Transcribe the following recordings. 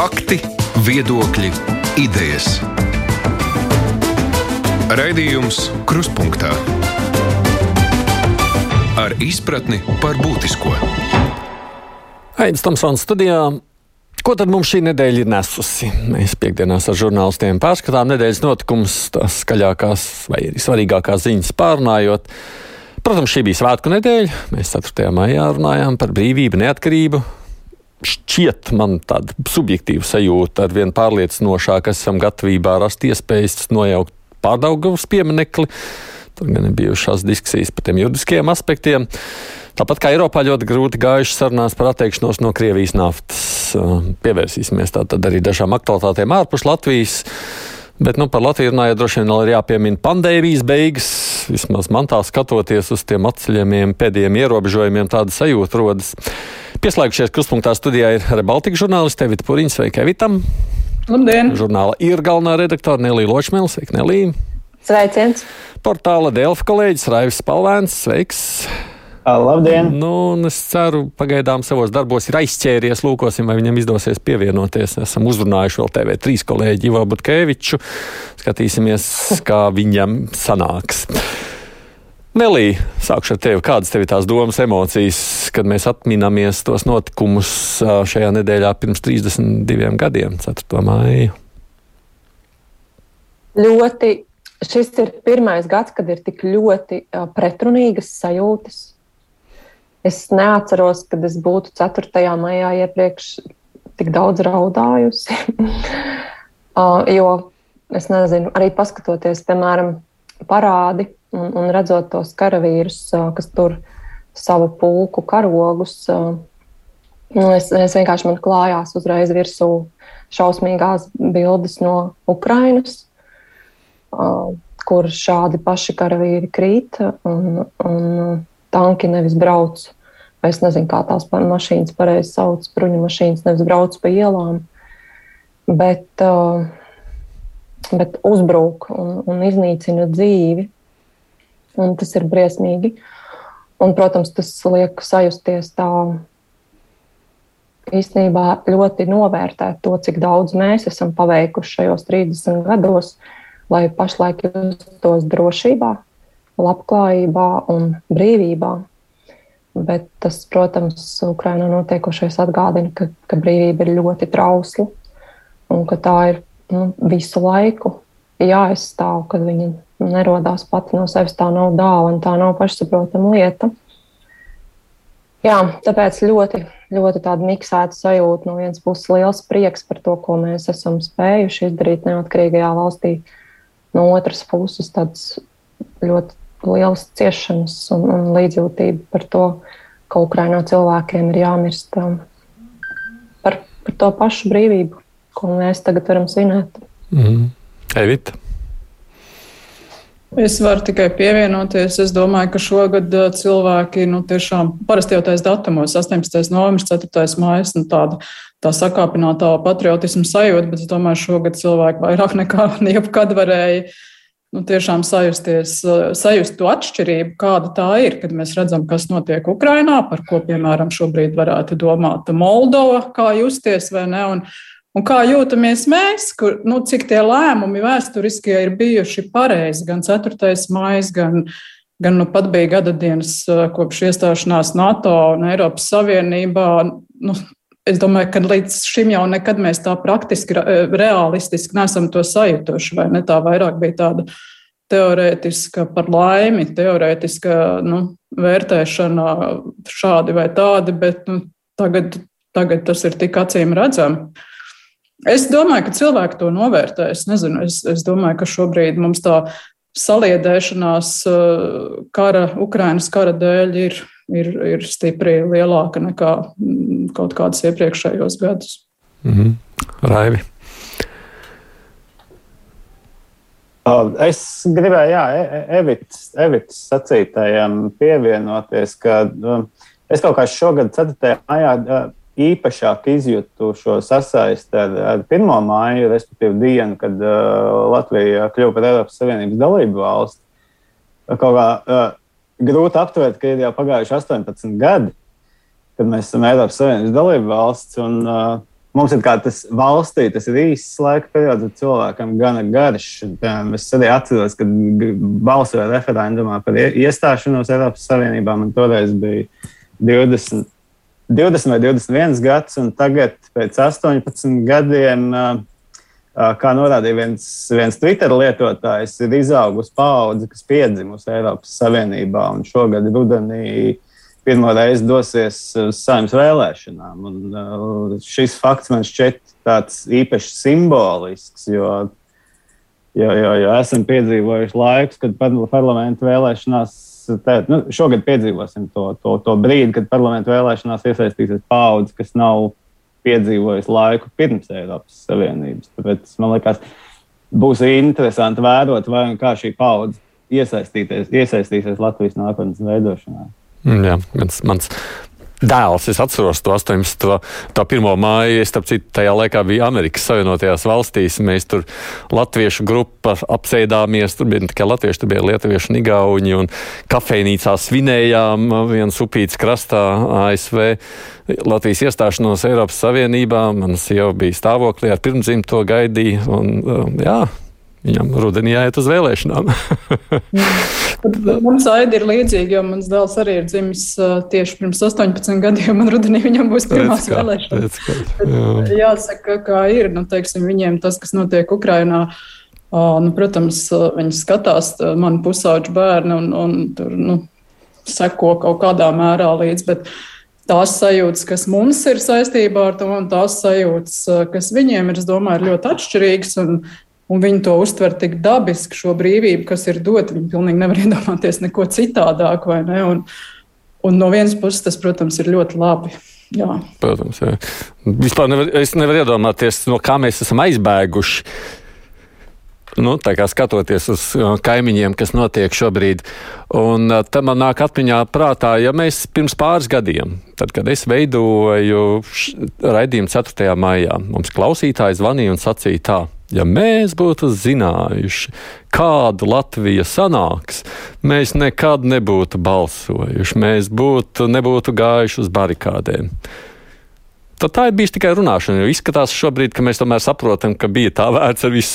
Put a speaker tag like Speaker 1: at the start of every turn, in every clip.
Speaker 1: Fakti, viedokļi, idejas. Raidījums Kruspunkta ar izpratni par būtisko.
Speaker 2: Aizsmeļamies Tomsons studijā. Ko tad mums šī nedēļa ir nesusi? Mēs piekdienās ar žurnālistiem pārskatām nedēļas notikumus, tās skaļākās vai svarīgākās ziņas pārnājot. Protams, šī bija svētku nedēļa. Mēs 4. maijā runājām par brīvību, neatkarību. Šķiet, man tāda subjektīva sajūta ar vien pārliecinošāk, esam gatavībā rast iespējas nojaukt pārdaugavas pieminekli. Tur gan ir bijušās diskusijas par tiem juridiskiem aspektiem. Tāpat kā Eiropā ļoti grūti gājuši sarunās par atteikšanos no Krievijas naftas. Pievērsīsimies tātad arī dažām aktualitātēm ārpus Latvijas. Bet nu, par Latviju runājot, droši vien vēl ir jāpiemina pandēmijas beigas. Vismaz man tā skatoties uz tiem atceļamiem pēdējiem ierobežojumiem, tāda sajūta rodas. Pieslēgušies kruspunktā studijā ir Rebaltika žurnāliste Evita Puriņš. Sveika, Evitam!
Speaker 3: Labdien!
Speaker 2: Žurnāla ir galvenā redaktore Nelija Ločmēla. Sveika, Nelija!
Speaker 4: Sveiciens!
Speaker 2: Portāla Delfa kolēģis Raivis Palvēns. Sveiks!
Speaker 5: Labdien!
Speaker 2: Nu, es ceru, pagaidām savos darbos ir aizķēries. Lūkosim, vai viņam izdosies pievienoties. Esam uzrunājuši vēl TV3 kolēģi Ivo Butkeviču. Skatīsimies, kā viņam sanāks. Nelī, sākšu ar tevi. Kādas tev ir tās domas, emocijas, kad mēs atminamies tos notikumus šajā nedēļā pirms 32 gadiem, 4. māja?
Speaker 4: Ļoti. Šis ir pirmais gads, kad ir tik ļoti pretrunīgas sajūtas Es neatceros, kad es būtu 4. maijā iepriekš tik daudz raudājusi. uh, jo es nezinu, arī paskatoties, piemēram, parādi un, un redzot tos karavīrus, uh, kas tur savu pulku karogus. Uh, es, es vienkārši man klājās uzreiz virsū šausmīgās bildes no Ukrainas, uh, kur šādi paši karavīri krīt. Un, un, tanki nevis brauc. Es nezinu, kā tās mašīnas pareizi sauc, bruņu mašīnas nevis brauc pa ielām, bet, uh, bet uzbruk un, un iznīcina dzīvi. Un tas ir briesmīgi. Un, protams, tas liek sajusties tā īstenībā ļoti novērtēt to, cik daudz mēs esam paveikuši šajos 30 gados, lai pašlaik justos drošībā, labklājībā un brīvībā. Bet tas, protams, Ukrainā notiekošais atgādina, ka, ka brīvība ir ļoti trausla un ka tā ir nu, visu laiku jāaizstāv, kad viņa nerodās pati no sevis. Tā nav dāvana, tā nav pašsaprotama lieta. Jā, tāpēc ļoti, ļoti tāda miksēta sajūta. No vienas puses, liels prieks par to, ko mēs esam spējuši izdarīt neatkarīgajā valstī. No otras puses, tāds ļoti liels ciešanas un, un līdzjūtība par to, ka Ukraiņā cilvēkiem ir jāmirst um, par, par to pašu brīvību, ko mēs tagad varam svinēt.
Speaker 2: Mm. Evita.
Speaker 3: Es varu tikai pievienoties. Es domāju, ka šogad uh, cilvēki nu, tiešām parasti jau tais datumos, 18. novembris, 4. mājas, nu, tāda tā sakāpinātā patriotismu sajūta, bet es domāju, šogad cilvēki vairāk nekā jebkad varēja nu, tiešām sajusties, sajust to atšķirību, kāda tā ir, kad mēs redzam, kas notiek Ukrajinā, par ko, piemēram, šobrīd varētu domāt Moldova, kā justies vai ne. Un, Un kā jūtamies mēs, kur, nu, cik tie lēmumi vēsturiskie ir bijuši pareizi, gan 4. maija, gan, gan nu pat bija gada dienas kopš iestāšanās NATO un Eiropas Savienībā. Nu, es domāju, ka līdz šim jau nekad mēs tā praktiski, realistiski nesam to sajutuši. Vai ne? Tā vairāk bija tāda teorētiska par laimi, teorētiska nu, vērtēšana šādi vai tādi, bet nu, tagad, tagad tas ir tik acīm redzami. Es domāju, ka cilvēki to novērtē. Es nezinu, es, es domāju, ka šobrīd mums tā saliedēšanās kara, Ukrainas kara dēļ ir ir, ir stipri lielāka nekā mm, kaut kādas iepriekšējos gadus.
Speaker 2: Mm -hmm. Raivi.
Speaker 5: Es gribēju, jā, Evits, Evits sacītājiem pievienoties, ka es kaut kā šogad 4. maijā īpašāk izjūtu šo sasaisti ar, ar 1. māju, respektīvi dienu, kad uh, Latvija kļuva par Eiropas Savienības dalību valsti. Kaut kā uh, grūti aptvert, ka ir jau pagājuši 18 gadi, kad mēs esam Eiropas Savienības dalība valsts. Un, uh, Mums ir kā tas valstī, tas ir īsts laika periods, bet cilvēkam gana garš. Es arī atceros, kad balsoju referendumā par iestāšanos Eiropas Savienībā. Man toreiz bija 20, 20 vai 21 gads, un tagad, pēc 18 gadiem, kā norādīja viens, viens Twitter lietotājs, ir izaugusi paudze, kas piedzimusi Eiropas Savienībā. Un šogad rudenī pirmo reizi dosies uz saimnes vēlēšanām. Un, šis fakts man šķiet tāds īpaši simbolisks, jo, jo, jo, jo esam piedzīvojuši laikus, kad parlamentu vēlēšanās. Tā, nu, šogad piedzīvosim to, to, to brīdi, kad parlamentu vēlēšanās iesaistīsies paudze, kas nav piedzīvojusi laiku pirms Eiropas Savienības. Tāpēc man liekas, būs interesanti vērot, vai un kā šī paudze iesaistīsies Latvijas nākotnes veidošanā.
Speaker 2: Mm, jā, mans, mans dēls, es atceros to 18. tā 1. māju, starp citu, tajā laikā bija Amerikas Savienotajās valstīs. Mēs tur latviešu grupa apsēdāmies, tur bija ne tikai latvieši, tur bija lietuvieši un igauņi, un kafejnīcā svinējām viens upīts krastā ASV. Latvijas iestāšanos Eiropas Savienībā, manas jau bija stāvoklī ar pirmdzimto gaidīju, un jā, Viņam rudenī jāiet uz vēlēšanām.
Speaker 3: Mums aidi ir līdzīgi, jo mans dēls arī ir dzimis tieši pirms 18 gadiem, un rudenī viņam būs pirmās kā, vēlēšanas. Bet, jāsaka, kā ir, nu, teiksim, viņiem tas, kas notiek Ukrainā. Nu, protams, viņi skatās mani pusauģu bērnu un, un tur, nu, seko kaut kādā mērā līdzi. Bet tās sajūtas, kas mums ir saistībā ar to, un tās sajūtas, kas viņiem ir, es domāju, ir ļoti atšķirīgas. Un, viņi to uztver tik dabiski, šo brīvību, kas ir dota. Viņi pilnīgi nevar iedomāties neko citādāku. Ne? Un, un no vienas puses tas, protams, ir ļoti labi. Jā.
Speaker 2: Protams, jā. Vispār nevar, es nevaru iedomāties, no kā mēs esam aizbēguši. Nu, tā kā skatoties uz kaimiņiem, kas notiek šobrīd, un tam man nāk atmiņā prātā, ja mēs pirms pāris gadiem, tad, kad es veidoju raidījumu 4. maijā, mums klausītāji zvanīja un sacīja tā, Ja mēs būtu zinājuši, kāda Latvija sanāks, mēs nekad nebūtu balsojuši, mēs būtu, nebūtu gājuši uz barikādēm. Tad tā ir bijusi tikai runāšana. Jo izskatās šobrīd, ka mēs tomēr saprotam, ka bija tā vērts ar, vis,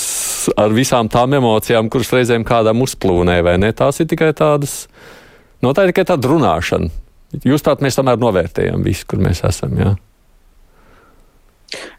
Speaker 2: ar visām tām emocijām, kuras reizēm kādam uzplūnē, vai ne? Tās ir tikai tādas, no tā ir tikai tāda runāšana. Jūs tātad mēs tomēr novērtējam visu, kur mēs esam. Jā.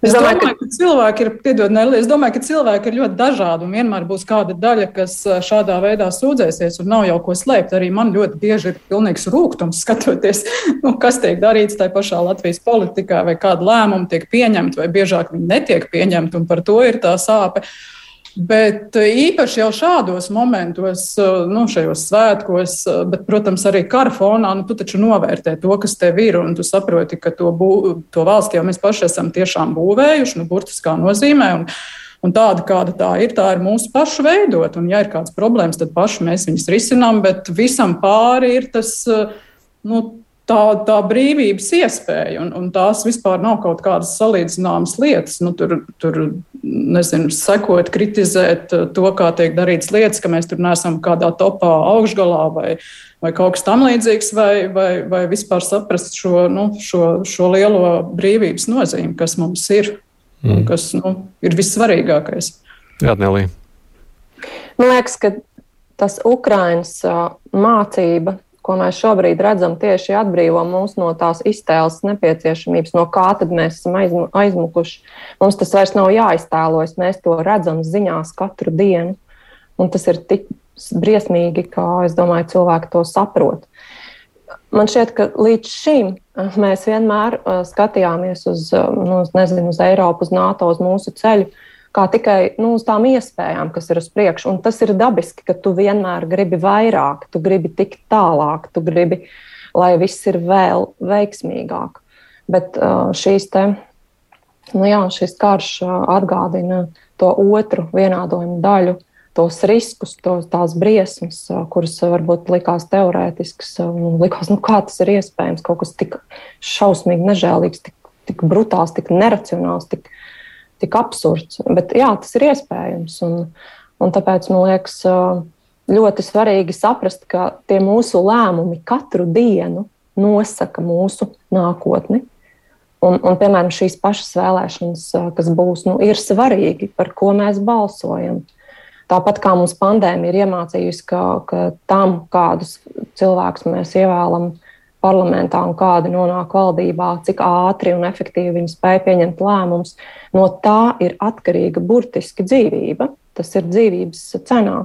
Speaker 3: Es domāju, ka, ka cilvēki ir, piedod, Nelī, es domāju, ka cilvēki ir ļoti dažādi un vienmēr būs kāda daļa, kas šādā veidā sūdzēsies un nav jau ko slēpt. Arī man ļoti bieži ir pilnīgs rūkums skatoties, nu, kas tiek darīts tajā pašā Latvijas politikā, vai kāda lēmuma tiek pieņemta, vai biežāk viņi netiek pieņemti, un par to ir tā sāpe. Uh, Bet eh, īpaši jau šādos momentos, eh, nu, šajos svētkos, eh, bet, protams, arī kara fonā, nu, tu taču novērtē to, kas tev ir, un tu saproti, ka to, bū, to valsti jau mēs paši esam tiešām būvējuši, nu, burtiskā nozīmē. Un, Un tāda, kāda tā ir, tā ir mūsu pašu veidot. Un, ja ir kādas problēmas, tad paši mēs viņus risinām, bet visam pāri ir tas nu, tā, tā brīvības iespēja, un, un tās vispār nav kaut kādas salīdzināmas lietas. Nu, tur, tur nezinu, sekot, kritizēt to, kā tiek darīts lietas, ka mēs tur neesam kādā topā augšgalā vai, vai kaut kas tamlīdzīgs, vai, vai, vai vispār saprast šo, nu, šo, šo lielo brīvības nozīmi, kas mums ir mm. un kas nu, ir vissvarīgākais.
Speaker 2: Jā, Nelī.
Speaker 4: Man liekas, ka tas Ukraiņas mācība ko mēs šobrīd redzam, tieši atbrīvo mūs no tās iztēles nepieciešamības, no kā tad mēs esam aizmukuši. Mums tas vairs nav jāiztēlojas, mēs to redzam ziņās katru dienu. Un tas ir tik briesmīgi, kā es domāju, cilvēki to saprot. Man šķiet, ka līdz šim eh, mēs vienmēr uh, skatījāmies uz, uh, nu, nezinu, uz Eiropu, uz NATO, uz mūsu ceļu. Uh, kā tikai nu, uz tām iespējām, kas ir uz priekšu. Un tas ir dabiski, ka tu vienmēr gribi vairāk, tu gribi tikt tālāk, tu gribi, lai viss ir vēl veiksmīgāk. Bet šīs te, nu jā, šis karš atgādina to otru vienādojumu daļu, tos riskus, tos, tās briesmas, kuras varbūt likās teorētiskas. Likās, nu, kā tas ir iespējams, kaut kas tik šausmīgi nežēlīgs, tik, tik brutāls, tik neracionāls, tik, tik absurds. Bet jā, tas ir iespējams. Un, un tāpēc man liekas ļoti svarīgi saprast, ka tie mūsu lēmumi katru dienu nosaka mūsu nākotni. Un, un, piemēram, šīs pašas vēlēšanas, kas būs, nu, ir svarīgi, par ko mēs balsojam. Tāpat kā mums pandēmija ir iemācījusi, ka, ka tam, kādus cilvēkus mēs ievēlam parlamentā un kādi nonāk valdībā, cik ātri un efektīvi viņi spēj pieņemt lēmumus, no tā ir atkarīga burtiski dzīvība. Tas ir dzīvības cenā.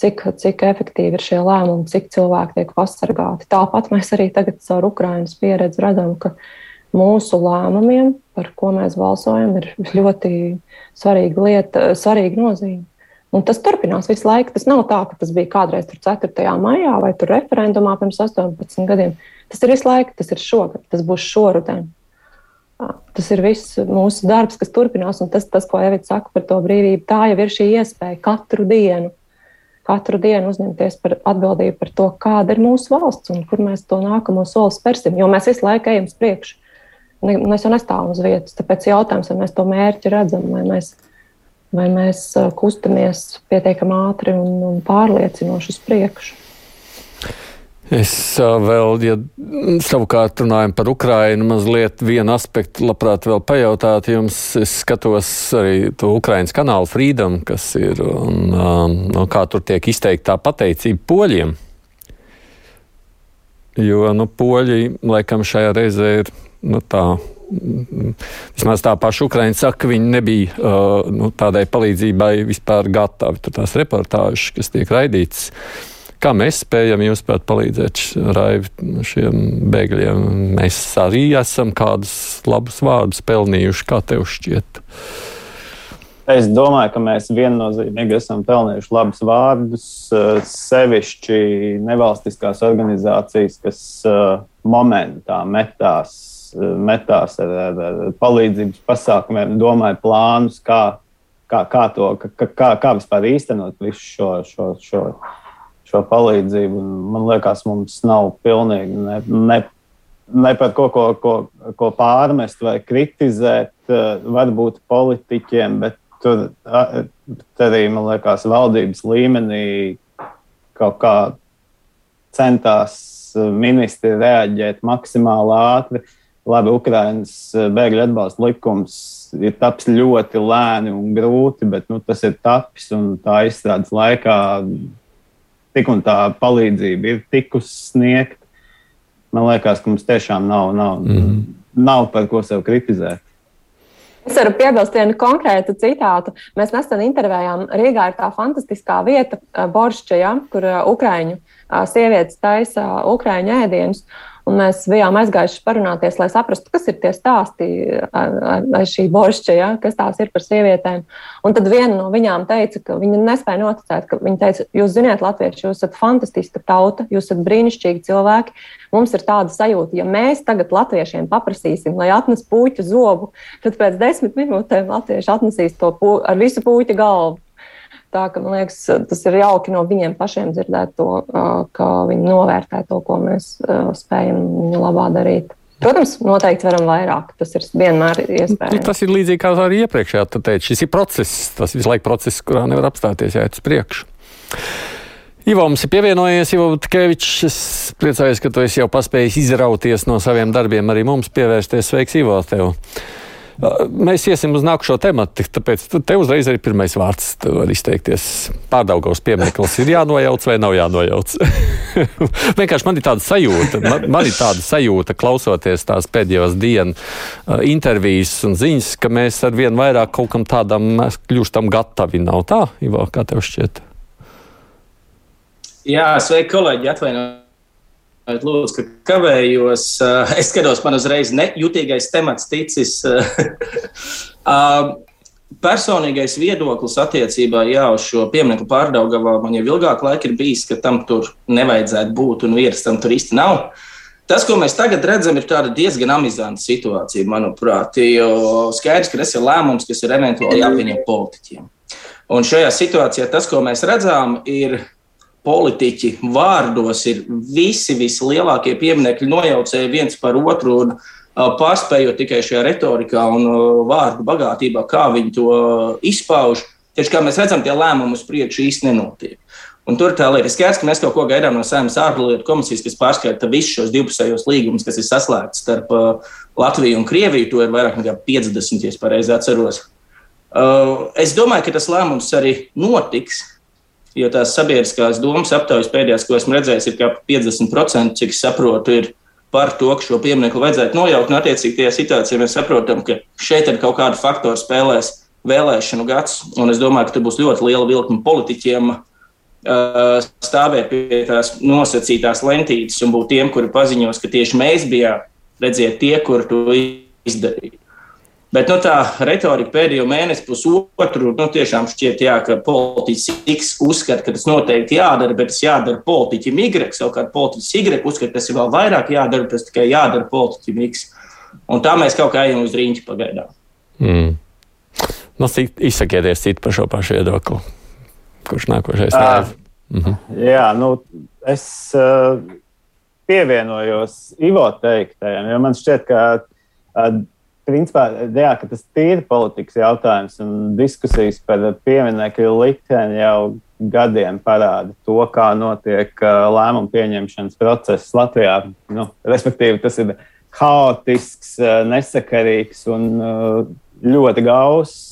Speaker 4: Cik, cik efektīvi ir šie lēmumi, cik cilvēki tiek pasargāti. Tāpat mēs arī tagad caur Ukraiņas pieredzi redzam, ka mūsu lēmumiem, par ko mēs balsojam, ir ļoti svarīga lieta, svarīga nozīme. Un tas turpinās visu laiku. Tas nav tā, ka tas bija kādreiz 4. maijā vai referendumā pirms 18 gadiem. Tas ir visu laiku, tas ir šogad, tas būs šoruden. Tas ir viss mūsu darbs, kas turpinās, un tas, tas ko Evita saka par to brīvību, tā jau ir šī iespēja katru dienu, katru dienu uzņemties par atbildību par to, kāda ir mūsu valsts un kur mēs to nākamo soli spērsim. Jo mēs visu laiku ejam uz priekšu. Mēs jau nestāvam uz vietas. Tāpēc jautājums, vai mēs to mērķi redzam, vai mēs, vai mēs kustamies pietiekami ātri un, un pārliecinoši uz priekšu.
Speaker 2: Es vēl, ja savukārt runājam par Ukrainu, mazliet vienu aspektu labprāt vēl pajautāt jums. Es skatos arī to Ukrainas kanālu Freedom, kas ir, un, un kā tur tiek izteikta pateicība poļiem. Jo, nu, poļi, laikam, šajā reizē ir nu, tā. Vismaz tā paša Ukraiņa saka, ka viņi nebija uh, nu, tādai palīdzībai vispār gatavi. Tur tās reportāžas, kas tiek raidītas. Kā mēs spējam jūs pat palīdzēt Raivi šiem bēgļiem? Mēs arī esam kādus labus vārdus pelnījuši, kā tev šķiet?
Speaker 5: Es domāju, ka mēs viennozīmīgi esam pelnījuši labus vārdus. Sevišķi nevalstiskās organizācijas, kas momentā metās metās ar, ar, ar palīdzības pasākumiem, domāja plānus, kā, kā, kā, to, kā, kā vispār īstenot visu šo, šo, šo, šo palīdzību. Man liekas, mums nav pilnīgi ne, ne, ne par ko, ko, ko, ko pārmest vai kritizēt, varbūt politiķiem, bet tur arī, man liekas, valdības līmenī kaut kā centās ministri reaģēt maksimāli ātri labi, Ukraiņas eh, bēgļu atbalsta likums ir taps ļoti lēni un grūti, bet nu, tas ir tapis un tā izstrādes laikā tik un tā palīdzība ir tikusi sniegta. Man liekas, ka mums tiešām nav, nav, mm nav par ko sev kritizēt.
Speaker 4: Es varu piebilst vienu konkrētu citātu. Mēs nesen intervējām Rīgā, ir tā fantastiskā vieta, eh, Boršķa, ja, kur eh, Ukrāņu sievietes taisa Ukrāņu ēdienus. Un mēs bijām aizgājuši parunāties, lai saprastu, kas ir tie stāsti aiz šī boršķa, ja, kas tās ir par sievietēm. Un tad viena no viņām teica, ka viņa nespēja noticēt, ka viņa teica, jūs zināt, latvieši, jūs esat fantastiska tauta, jūs esat brīnišķīgi cilvēki. Mums ir tāda sajūta, ja mēs tagad latviešiem paprasīsim, lai atnes puķu zobu, tad pēc desmit minūtēm latvieši atnesīs to ar visu puķu galvu. Tā ka man liekas, tas ir jauki no viņiem pašiem dzirdēt to, ka viņi novērtē to, ko mēs spējam viņu labā darīt. Protams, noteikti varam vairāk. Tas ir vienmēr iespējams.
Speaker 2: Nu, tas ir līdzīgi kā arī iepriekšējā. Tad teicu, šis ir process, tas visu laiku process, kurā nevar apstāties, jāiet uz priekšu. Ivo mums ir pievienojies, Ivo Tkevičs. Es priecājos, ka tu esi jau paspējis izrauties no saviem darbiem, arī mums pievērsties. Sveiks, Ivo! Tev. Mēs iesim uz nākušo tematu, tāpēc te uzreiz arī pirmais vārds var izteikties. Pārdaugos piemineklis ir jānojauc vai nav jānojauc. Vienkārši man ir tāda sajūta, man, man ir tāda sajūta, klausoties tās pēdējos dienu uh, intervijas un ziņas, ka mēs ar vien vairāk kaut kam tādam kļūstam gatavi. Nav tā, Ivo, kā tev šķiet?
Speaker 6: Jā, sveiki, kolēģi, atvainojiet Lūdzu, ka kavējos. Es skatos, man uzreiz nejutīgais temats ticis. Personīgais viedoklis attiecībā jā, uz šo pieminiektu pārdaugavā man jau ilgāk laika ir bijis, ka tam tur nevajadzētu būt un vietas tam tur īsti nav. Tas, ko mēs tagad redzam, ir diezgan amizanta situācija, manuprāt. Jo skaidrs, ka tas ir lēmums, kas ir eventuāli jāpieņem politiķiem. Un šajā situācijā tas, ko mēs redzam, ir politiķi vārdos ir visi vislielākie pieminekļi nojaucēji viens par otru un pārspējot tikai šajā retorikā un vārdu bagātībā, kā viņi to izpauž. Tieši kā mēs redzam, tie lēmumi uz priekšu īsti nenotiek. Un tur tā lieta ir skaidrs, ka mēs kaut ko gaidām no Saimnes ārlietu komisijas, kas pārskata visus šos divpusējos līgumus, kas ir saslēgts starp Latviju un Krieviju. To ir vairāk nekā 50, ja es pareizi atceros. Uh, es domāju, ka tas lēmums arī notiks. Jo tās sabiedriskās domas aptaujas pēdējās, ko esmu redzējis, ir kā 50%, cik saprotu, ir par to, ka šo pieminiektu vajadzētu nojaukt. Un, attiecīgi, tajā situācijā mēs saprotam, ka šeit ir kaut kāda faktora spēlēs vēlēšanu gads. Un es domāju, ka tur būs ļoti liela vilkme politiķiem uh, stāvēt pie tās nosacītās lentītes un būt tiem, kuri paziņos, ka tieši mēs bijām, redziet, tie, kuri to izdarīja. Bet nu, tā retorika pēdējo mēnesi, pusotru, nu, tiešām šķiet, jā, ka politiķis X uzskata, ka tas noteikti jādara, bet tas jādara politiķim Y. Savukārt politiķis Y uzskata, ka tas ir vēl vairāk jādara, bet tas tikai jādara politiķim X. Un tā mēs kaut kā ejam uz rīņķi pagaidām. Mm.
Speaker 2: Nu, izsakieties citu par šo pašu viedokli. Kurš nākošais? Uh,
Speaker 5: mhm. Jā, nu, es uh, pievienojos Ivo teiktajam, jo man šķiet, ka uh, principā, jā, ka tas ir politikas jautājums un diskusijas par pieminiektu likteni jau gadiem parāda to, kā notiek uh, lēmumu pieņemšanas process Latvijā. Nu, respektīvi, tas ir haotisks, uh, nesakarīgs un uh, ļoti gauss.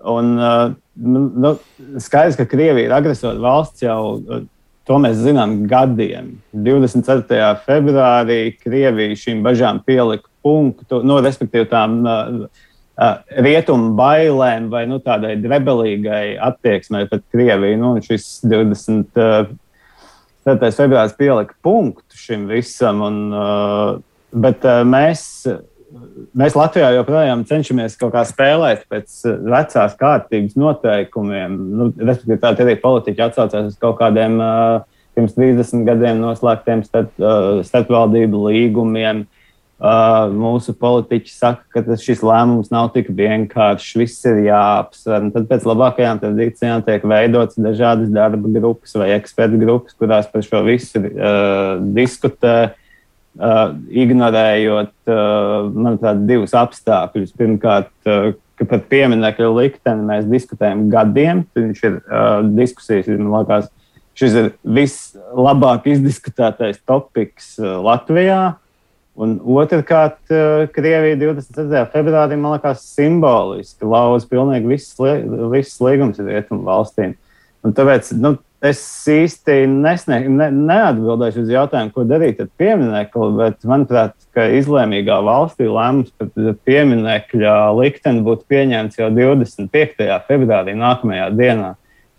Speaker 5: Un, nu, skaidrs, ka Krievija ir agresora valsts jau To mēs zinām gadiem. 24. februārī Krievija šīm bažām pielika punktu, nu, respektīvi tām uh, rietumu bailēm vai nu, tādai drebelīgai attieksmei pret Krieviju. Nu, šis 20. Uh, februāris pielika punktu šim visam, un, uh, bet uh, mēs mēs Latvijā joprojām cenšamies kaut kā spēlēt pēc vecās kārtības noteikumiem. Nu, respektīvi, tādi arī politiķi atsaucās uz kaut kādiem uh, pirms 30 gadiem noslēgtiem starp, uh, starpvaldību līgumiem. Uh, mūsu politiķi saka, ka šis lēmums nav tik vienkāršs, viss ir jāapsver. Tad pēc labākajām tradīcijām tiek veidotas dažādas darba grupas vai ekspertu grupas, kurās par šo visu uh, diskutē. Uh, uh, ignorējot, uh, manuprāt, divus apstākļus. Pirmkārt, uh, ka par pieminiektu likteni mēs diskutējam gadiem. Viņš ir uh, diskusijas, man liekas, šis ir vislabāk izdiskutētais topiks uh, Latvijā. Un otrkārt, uh, Krievija 24. februārī, man liekas, simboliski lauza pilnīgi visas līgumas ar rietumu valstīm. Un tāpēc nu, Es īsti nesnieg, ne, neatbildēšu uz jautājumu, ko darīt ar pieminiektu, bet manuprāt, ka izlēmīgā valstī lēmums par pieminiekļa likteni būtu pieņemts jau 25. februārī nākamajā dienā.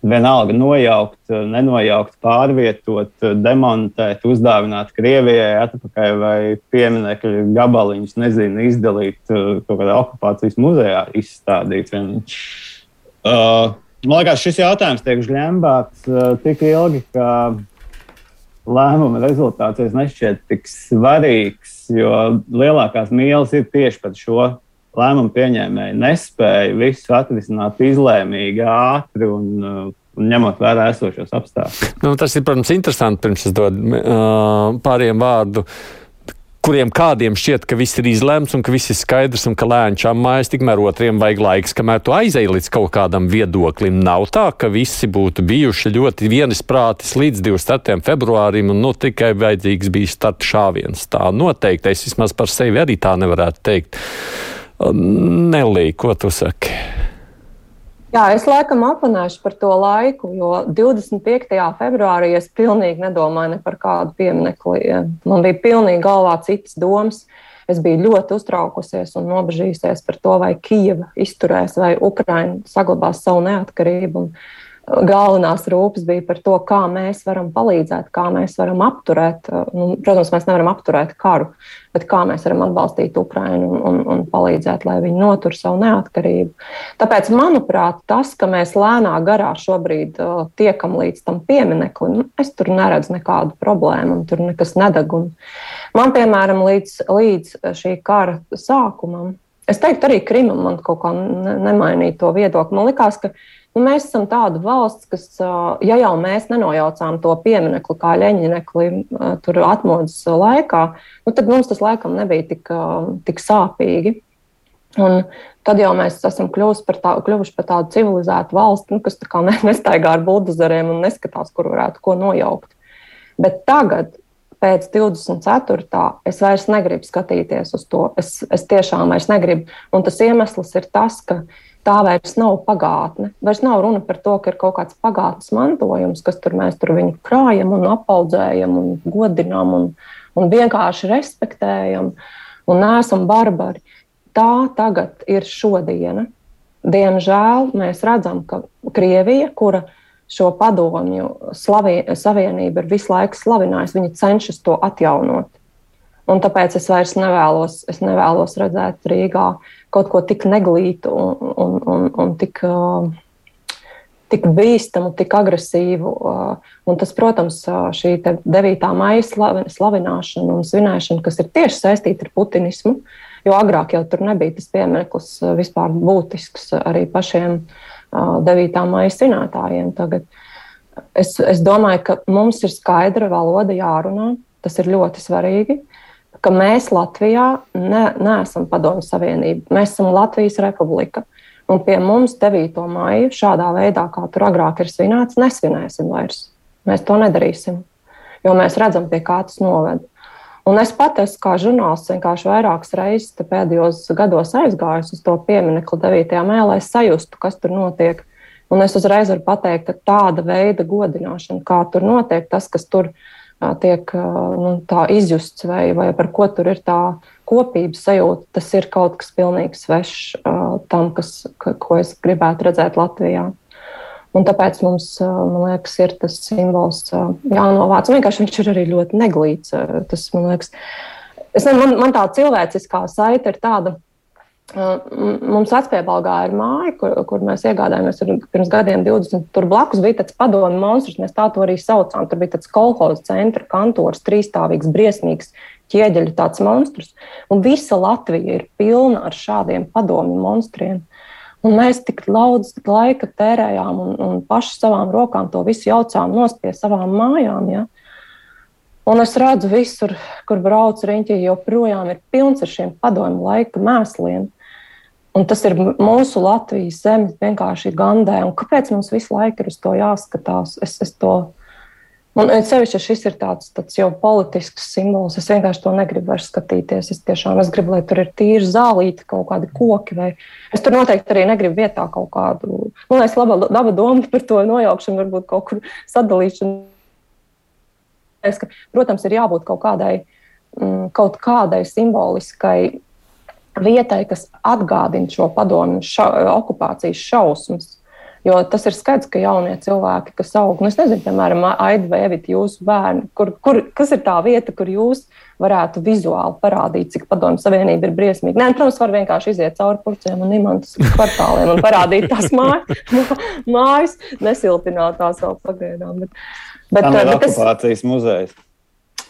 Speaker 5: Vienalga nojaukt, nenojaukt, pārvietot, demontēt, uzdāvināt Krievijai atpakaļ vai pieminiekļu gabaliņus, nezinu, izdalīt kaut kādā okupācijas muzejā, izstādīt. Vien. Uh, Man liekas, šis jautājums tiek žņembāts uh, tik ilgi, ka lēmuma rezultāts nešķiet tik svarīgs, jo lielākās mīlas ir tieši par šo lēmumu pieņēmēju nespēju visu atrisināt izlēmīgi, ātri un, uh, un ņemot vērā esošos apstākļus.
Speaker 2: Nu, tas ir, protams, interesanti. Pirms es dodu uh, pāriem vārdu. Kuriem kādiem šķiet, ka viss ir izlemts un ka viss ir skaidrs un ka lēnčām mājas, tikmēr otriem vajag laiks, kamēr tu aizēji līdz kaut kādam viedoklim. Nav tā, ka visi būtu bijuši ļoti vienisprātis līdz 24. februārim un nu, tikai vajadzīgs bija starta šāviens. Tā noteikti es vismaz par sevi arī tā nevarētu teikt. Nelī, ko tu saki?
Speaker 4: Jā, es laikam apanēšu par to laiku, jo 25. februārī es pilnīgi nedomāju ne par kādu pieminekli. Man bija pilnīgi galvā citas domas. Es biju ļoti uztraukusies un nobežījusies par to, vai Kijava izturēs, vai Ukraina saglabās savu neatkarību. Un, galvenās rūpes bija par to, kā mēs varam palīdzēt, kā mēs varam apturēt. Nu, protams, mēs nevaram apturēt karu, bet kā mēs varam atbalstīt Ukrainu un, un, un palīdzēt, lai viņi notur savu neatkarību. Tāpēc, manuprāt, tas, ka mēs lēnā garā šobrīd uh, tiekam līdz tam piemineklim, nu, es tur neredzu nekādu problēmu, un tur nekas nedeg. Un man, piemēram, līdz, līdz šī kara sākumam, es teiktu, arī Krimam man kaut kā nemainīja to viedokli. Man likās, ka Nu, mēs esam tāda valsts, kas, ja jau mēs nenojaucām to pieminiektu kā leņķinekli tur atmodas laikā, nu, tad mums tas laikam nebija tik, tik sāpīgi. Un tad jau mēs esam kļuvuši par, tā, kļuvuši par tādu civilizētu valsti, nu, kas kā nestaigā ar buldozeriem un neskatās, kur varētu ko nojaukt. Bet tagad pēc 24. es vairs negribu skatīties uz to. Es, es tiešām vairs negribu. Un tas iemesls ir tas, ka tā vairs nav pagātne. Vairs nav runa par to, ka ir kaut kāds pagātnes mantojums, kas tur mēs tur viņu krājam un apaudzējam un godinām un, un vienkārši respektējam un neesam barbari. Tā tagad ir šodiena. Diemžēl mēs redzam, ka Krievija, kura šo padomju slavie, savienību ir visu laiku slavinājusi, viņi cenšas to atjaunot. Un tāpēc es vairs nevēlos, es nevēlos redzēt Rīgā kaut ko tik neglītu un, un, un, un tik, tik bīstamu, tik agresīvu. Un tas, protams, šī 9. maija slavināšana un svinēšana, kas ir tieši saistīta ar putinismu, jo agrāk jau tur nebija tas piemineklis vispār būtisks arī pašiem 9. maija svinētājiem. Tagad. Es, es domāju, ka mums ir skaidra valoda jārunā. Tas ir ļoti svarīgi ka mēs Latvijā ne, neesam Padomju Savienība. Mēs esam Latvijas Republika. Un pie mums 9. maija šādā veidā, kā tur agrāk ir svinēts, nesvinēsim vairs. Mēs to nedarīsim, jo mēs redzam, pie kā tas noved. Un es pat esmu kā žurnālists vienkārši vairākas reizes pēdējos gados aizgājis uz to pieminiektu 9. maijā, lai sajustu, kas tur notiek. Un es uzreiz varu pateikt, ka tāda veida godināšana, kā tur notiek, tas, kas tur tiek nu, izjusts vai, vai par ko tur ir tā kopības sajūta, tas ir kaut kas pilnīgi svešs tam, kas, ko es gribētu redzēt Latvijā. Un tāpēc mums, man liekas, ir tas simbols jānovāc. Vienkārši viņš ir arī ļoti neglīts. Tas, man liekas, es, man, man tā cilvēciskā saite ir tāda. Mums Vecpiebalgā ir māja, kur, kur mēs iegādājāmies pirms gadiem 20. Tur blakus bija tāds padomu monstrs, mēs tā to arī saucām. Tur bija tāds kolhoza centra kantors, trīsstāvīgs, briesmīgs ķieģeļu tāds monstrs. Un visa Latvija ir pilna ar šādiem padomu monstriem. Un mēs tik daudz laika tērējām un, un paši savām rokām to visu jaucām nost pie savām mājām. Ja? Un es redzu, visur, kur braucu riņķī, joprojām ir pilns ar šiem padomu laika mēsliem. Un tas ir mūsu Latvijas zemes vienkārši gandē. Un kāpēc mums visu laiku ir uz to jāskatās? Es, es to Un sevišķi, šis ir tāds, tāds jau politisks simbols, es vienkārši to negribu vairs skatīties. Es tiešām es gribu, lai tur ir tīra zālīte, kaut kādi koki. Vai... Es tur noteikti arī negribu vietā kaut kādu. Man liekas, laba, laba doma par to nojaukšanu, varbūt kaut kur sadalīšanu. Es, ka, protams, ir jābūt kaut kādai, mm, kaut kādai simboliskai vietai, kas atgādina šo padomu ša okupācijas šausmas. Jo tas ir skaidrs, ka jaunie cilvēki, kas aug, nu, nezinu, piemēram, Evita, jūsu bērni, kur, kur, kas ir tā vieta, kur jūs varētu vizuāli parādīt, cik padomju savienība ir briesmīga. Nē, protams, var vienkārši iziet cauri purcēm un imantas kvartāliem un parādīt tās mājas, mājas nesiltināt tās vēl pagaidām. Bet,
Speaker 5: bet, bet, bet okupācijas muzejs.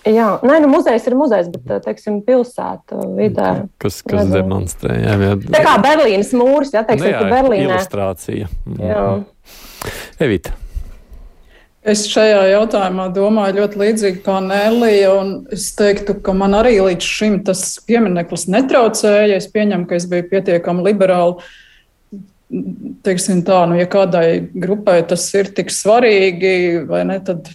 Speaker 4: Jā, nē, nu, muzejs ir muzejs, bet teiksim, pilsēta vidē.
Speaker 2: Kas, kas nezinu. demonstrē? Jā, jā.
Speaker 4: Tā kā Berlīnas mūris, jā, teiksim, nu, jā, Berlīnē.
Speaker 2: Ilustrācija. Jā. Evita.
Speaker 3: Es šajā jautājumā domāju ļoti līdzīgi kā Nēlija, un es teiktu, ka man arī līdz šim tas piemineklis netraucēja. Es pieņemu, ka es biju pietiekami liberāli. Teiksim tā, nu, ja kādai grupai tas ir tik svarīgi, vai ne, tad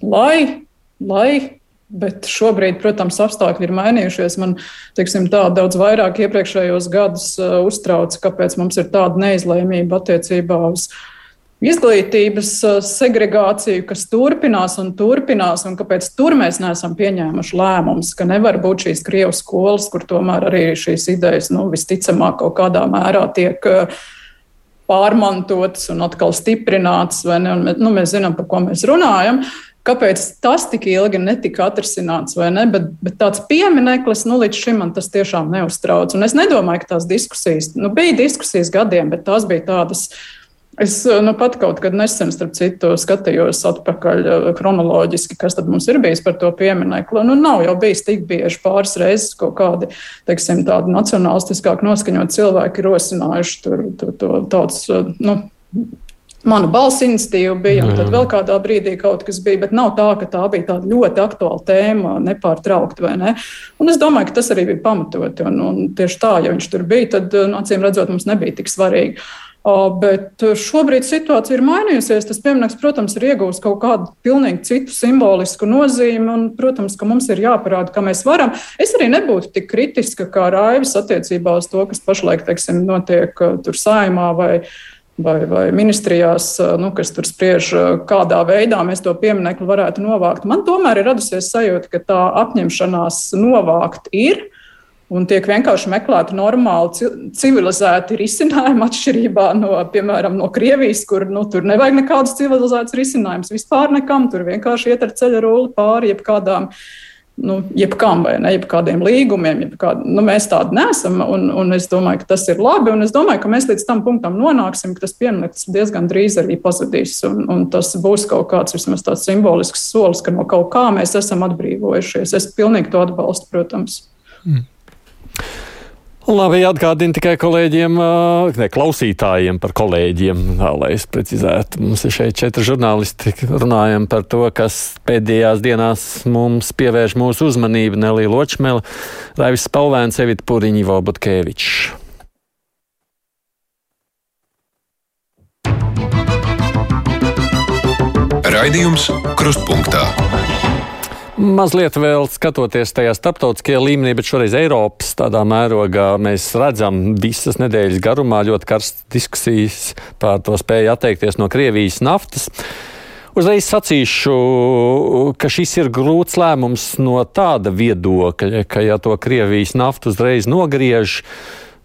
Speaker 3: lai, lai Bet šobrīd, protams, apstākļi ir mainījušies. Man teiksim, tā, daudz vairāk iepriekšējos gadus uh, uztrauca, kāpēc mums ir tāda neizlēmība attiecībā uz izglītības uh, segregāciju, kas turpinās un turpinās, un kāpēc tur mēs neesam pieņēmuši lēmumus, ka nevar būt šīs Krievijas skolas, kur tomēr arī šīs idejas nu, visticamāk kaut kādā mērā tiek uh, pārmantotas un atkal stiprinātas. Nu, mēs zinām, par ko mēs runājam. Kāpēc tas tik ilgi netika atrisināts, vai ne? Bet, bet tāds piemineklis, nu, līdz šim man tas tiešām neuztrauc. Un es nedomāju, ka tās diskusijas, nu, bija diskusijas gadiem, bet tās bija tādas. Es nu, pat kaut kad nesen, starp citu, skatījos atpakaļ chronoloģiski, kas tad mums ir bijis par to pieminekli. Nu, nav jau bijis tik bieži pāris reizes kaut kādi, teiksim, tādi nacionālistiskāk noskaņot cilvēki rosinājuši tur, tur to tautas, nu, Mana balss iniciatīva bija, un tad vēl kādā brīdī kaut kas bija, bet nav tā, ka tā bija tāda ļoti aktuāla tēma, nepārtraukti vai ne. Un es domāju, ka tas arī bija pamatoti. Un, un tieši tā, ja viņš tur bija, tad, nu, acīm redzot, mums nebija tik svarīgi. Bet šobrīd situācija ir mainījusies. Tas piemineklis, protams, ir iegūst kaut kādu pilnīgi citu simbolisku nozīmi, un, protams, ka mums ir jāparāda, ka mēs varam. Es arī nebūtu tik kritiska kā Raivis attiecībā uz to, kas pašlaik, teiksim, notiek tur saimā vai vai, vai ministrijās, nu, kas tur spriež, kādā veidā mēs to pieminiektu varētu novākt. Man tomēr ir radusies sajūta, ka tā apņemšanās novākt ir un tiek vienkārši meklēti normāli, civilizēti risinājumi atšķirībā no, piemēram, no Krievijas, kur nu, tur nevajag nekādus civilizētus risinājumus vispār nekam. Tur vienkārši iet ar ceļa rulli pāri jebkādām. Nu, jebkam vai ne, jebkādiem līgumiem, jebkād, nu, mēs tādi nesam. Un, un es domāju, ka tas ir labi. Es domāju, ka mēs līdz tam punktam nonāksim, ka tas piemineklis diezgan drīz arī pazudīs. Un, un tas būs kaut kāds vismaz tāds simbolisks solis, ka no kaut kā mēs esam atbrīvojušies. Es pilnīgi to atbalstu, protams. Mm.
Speaker 2: Labi, atgādini tikai kolēģiem, ne klausītājiem par kolēģiem, tā, lai es precizētu. Mums ir šeit četri žurnālisti, runājam par to, kas pēdējās dienās mums pievērš mūsu uzmanību. Nelī Ločmela, Raivis Spalvēns, Evita Puriņi, Vobutkevičs.
Speaker 1: Raidījums Krustpunktā.
Speaker 2: Mazliet vēl skatoties tajā starptautiskajā līmenī, bet šoreiz Eiropas tādā mērogā mēs redzam visas nedēļas garumā ļoti karstas diskusijas par to spēju atteikties no Krievijas naftas. Uzreiz sacīšu, ka šis ir grūts lēmums no tāda viedokļa, ka ja to Krievijas naftu uzreiz nogriež,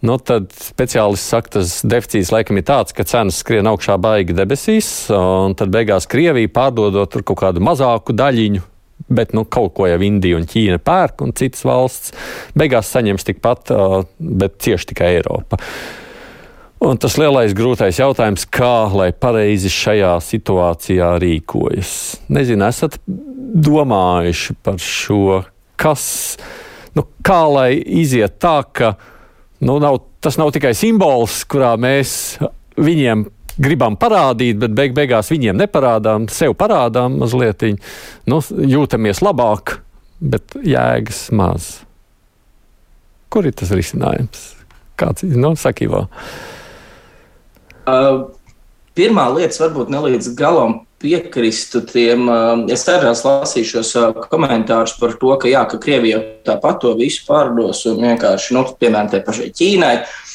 Speaker 2: Nu, tad speciālists saka, tas deficīts laikam ir tāds, ka cenas skrien augšā baigi debesīs, un tad beigās Krievija pārdodot kaut kādu mazāku daļiņu bet nu, kaut ko jau Indija un Ķīna pērk, un citas valsts beigās saņems tikpat, bet cieši tikai Eiropa. Un tas lielais grūtais jautājums, kā lai pareizi šajā situācijā rīkojas. Nezinu, esat domājuši par šo, kas, nu, kā lai iziet tā, ka nu, nav, tas nav tikai simbols, kurā mēs viņiem gribam parādīt, bet beig beigās viņiem neparādām, sev parādām mazliet. Nu, jūtamies labāk, bet jēgas maz. Kur ir tas risinājums? Kāds ir no nu, sakīvā?
Speaker 6: Uh, pirmā lieta, varbūt ne līdz galam piekristu tiem. Uh, es cerās lasīšos uh, komentārus par to, ka, jā, ka Krievija tāpat to visu pārdos un vienkārši, nu, piemēram, tai pašai Ķīnai. Uh,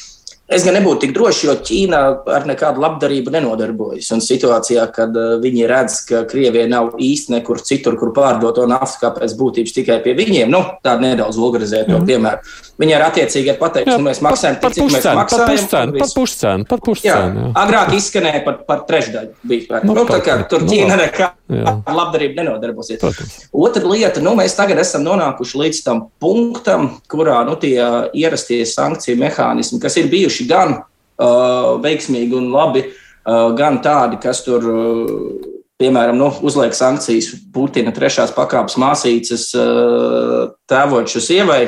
Speaker 6: Es gan nebūtu tik drošs, jo Ķīna ar nekādu labdarību nenodarbojas. Un situācijā, kad uh, viņi redz, ka Krievija nav īsti nekur citur, kur pārdot to naftu, kā pēc būtības tikai pie viņiem, nu, tādu nedaudz vulgarizēt to mm. piemēru. Viņi ar attiecīgi pateikt, ka nu, mēs maksājam
Speaker 2: tik, cik mēs maksājam. Par pušcēnu, par pušcēnu.
Speaker 6: Agrāk izskanēja par, par trešdaļu. Bija, nu, nu, tā kā tur nu, Ķīna nekā ar labdarību nenodarbosies. Protams. Otra lieta, nu, mēs tagad esam nonākuši līdz tam punktam, kurā nu, tie ierastie sankciju mehānismi, kas ir bijuši gan uh, veiksmīgi un labi, uh, gan tādi, kas tur. Uh, Piemēram, nu, uzliek sankcijas Putina trešās pakāpes māsīcas uh, tēvoču sievai,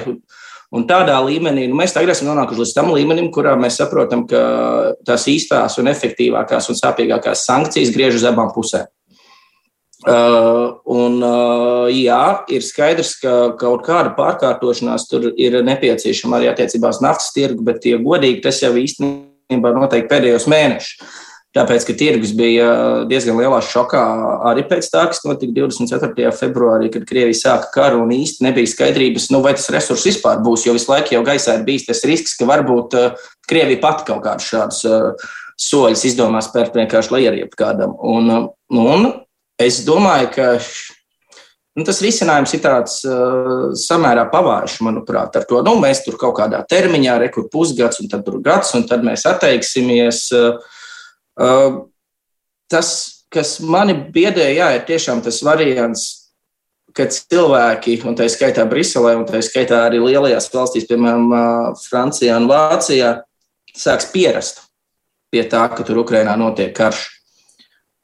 Speaker 6: Un tādā līmenī nu, mēs tagad esam nonākuši līdz tam līmenim, kurā mēs saprotam, ka tās īstās un efektīvākās un sāpīgākās sankcijas griež uz abām pusēm. Uh, un, uh, jā, ir skaidrs, ka kaut kāda pārkārtošanās tur ir nepieciešama arī attiecībā uz naftas tirgu, bet, ja godīgi, tas jau īstenībā noteikti pēdējos mēnešus. Tāpēc, ka tirgus bija diezgan lielā šokā arī pēc tā, kas notika 24. februārī, kad Krievija sāka karu un īsti nebija skaidrības, nu, vai tas resurs vispār būs. Jo visu laiku jau gaisā ir bijis tas risks, ka varbūt uh, Krievija pati kaut kādus šādus uh, soļus izdomās spērt vienkārši lai arī kādam. Un, un Es domāju, ka nu, tas risinājums ir tāds uh, samērā pavājuši, manuprāt, ar to. Nu, mēs tur kaut kādā termiņā, rekur pusgads, un tad tur gads, un tad mēs atteiksimies. Uh, uh, tas, kas mani biedēja, jā, ir tiešām tas variants, kad cilvēki, un tā skaitā Briselē, un tā skaitā arī lielajās valstīs, piemēram, Francijā un Vācijā, sāks pierast pie tā, ka tur Ukrainā notiek karš.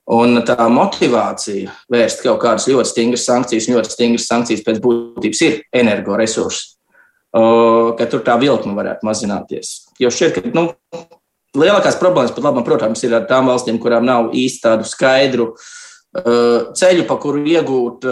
Speaker 6: Un tā motivācija vērst kaut kādas ļoti stingras sankcijas, ļoti stingras sankcijas pēc būtības ir energoresursi, ka tur tā vilkme varētu mazināties. Jo šķiet, ka nu, lielākās problēmas pat labam, protams, ir ar tām valstīm, kurām nav īsti tādu skaidru ceļu, pa kuru iegūt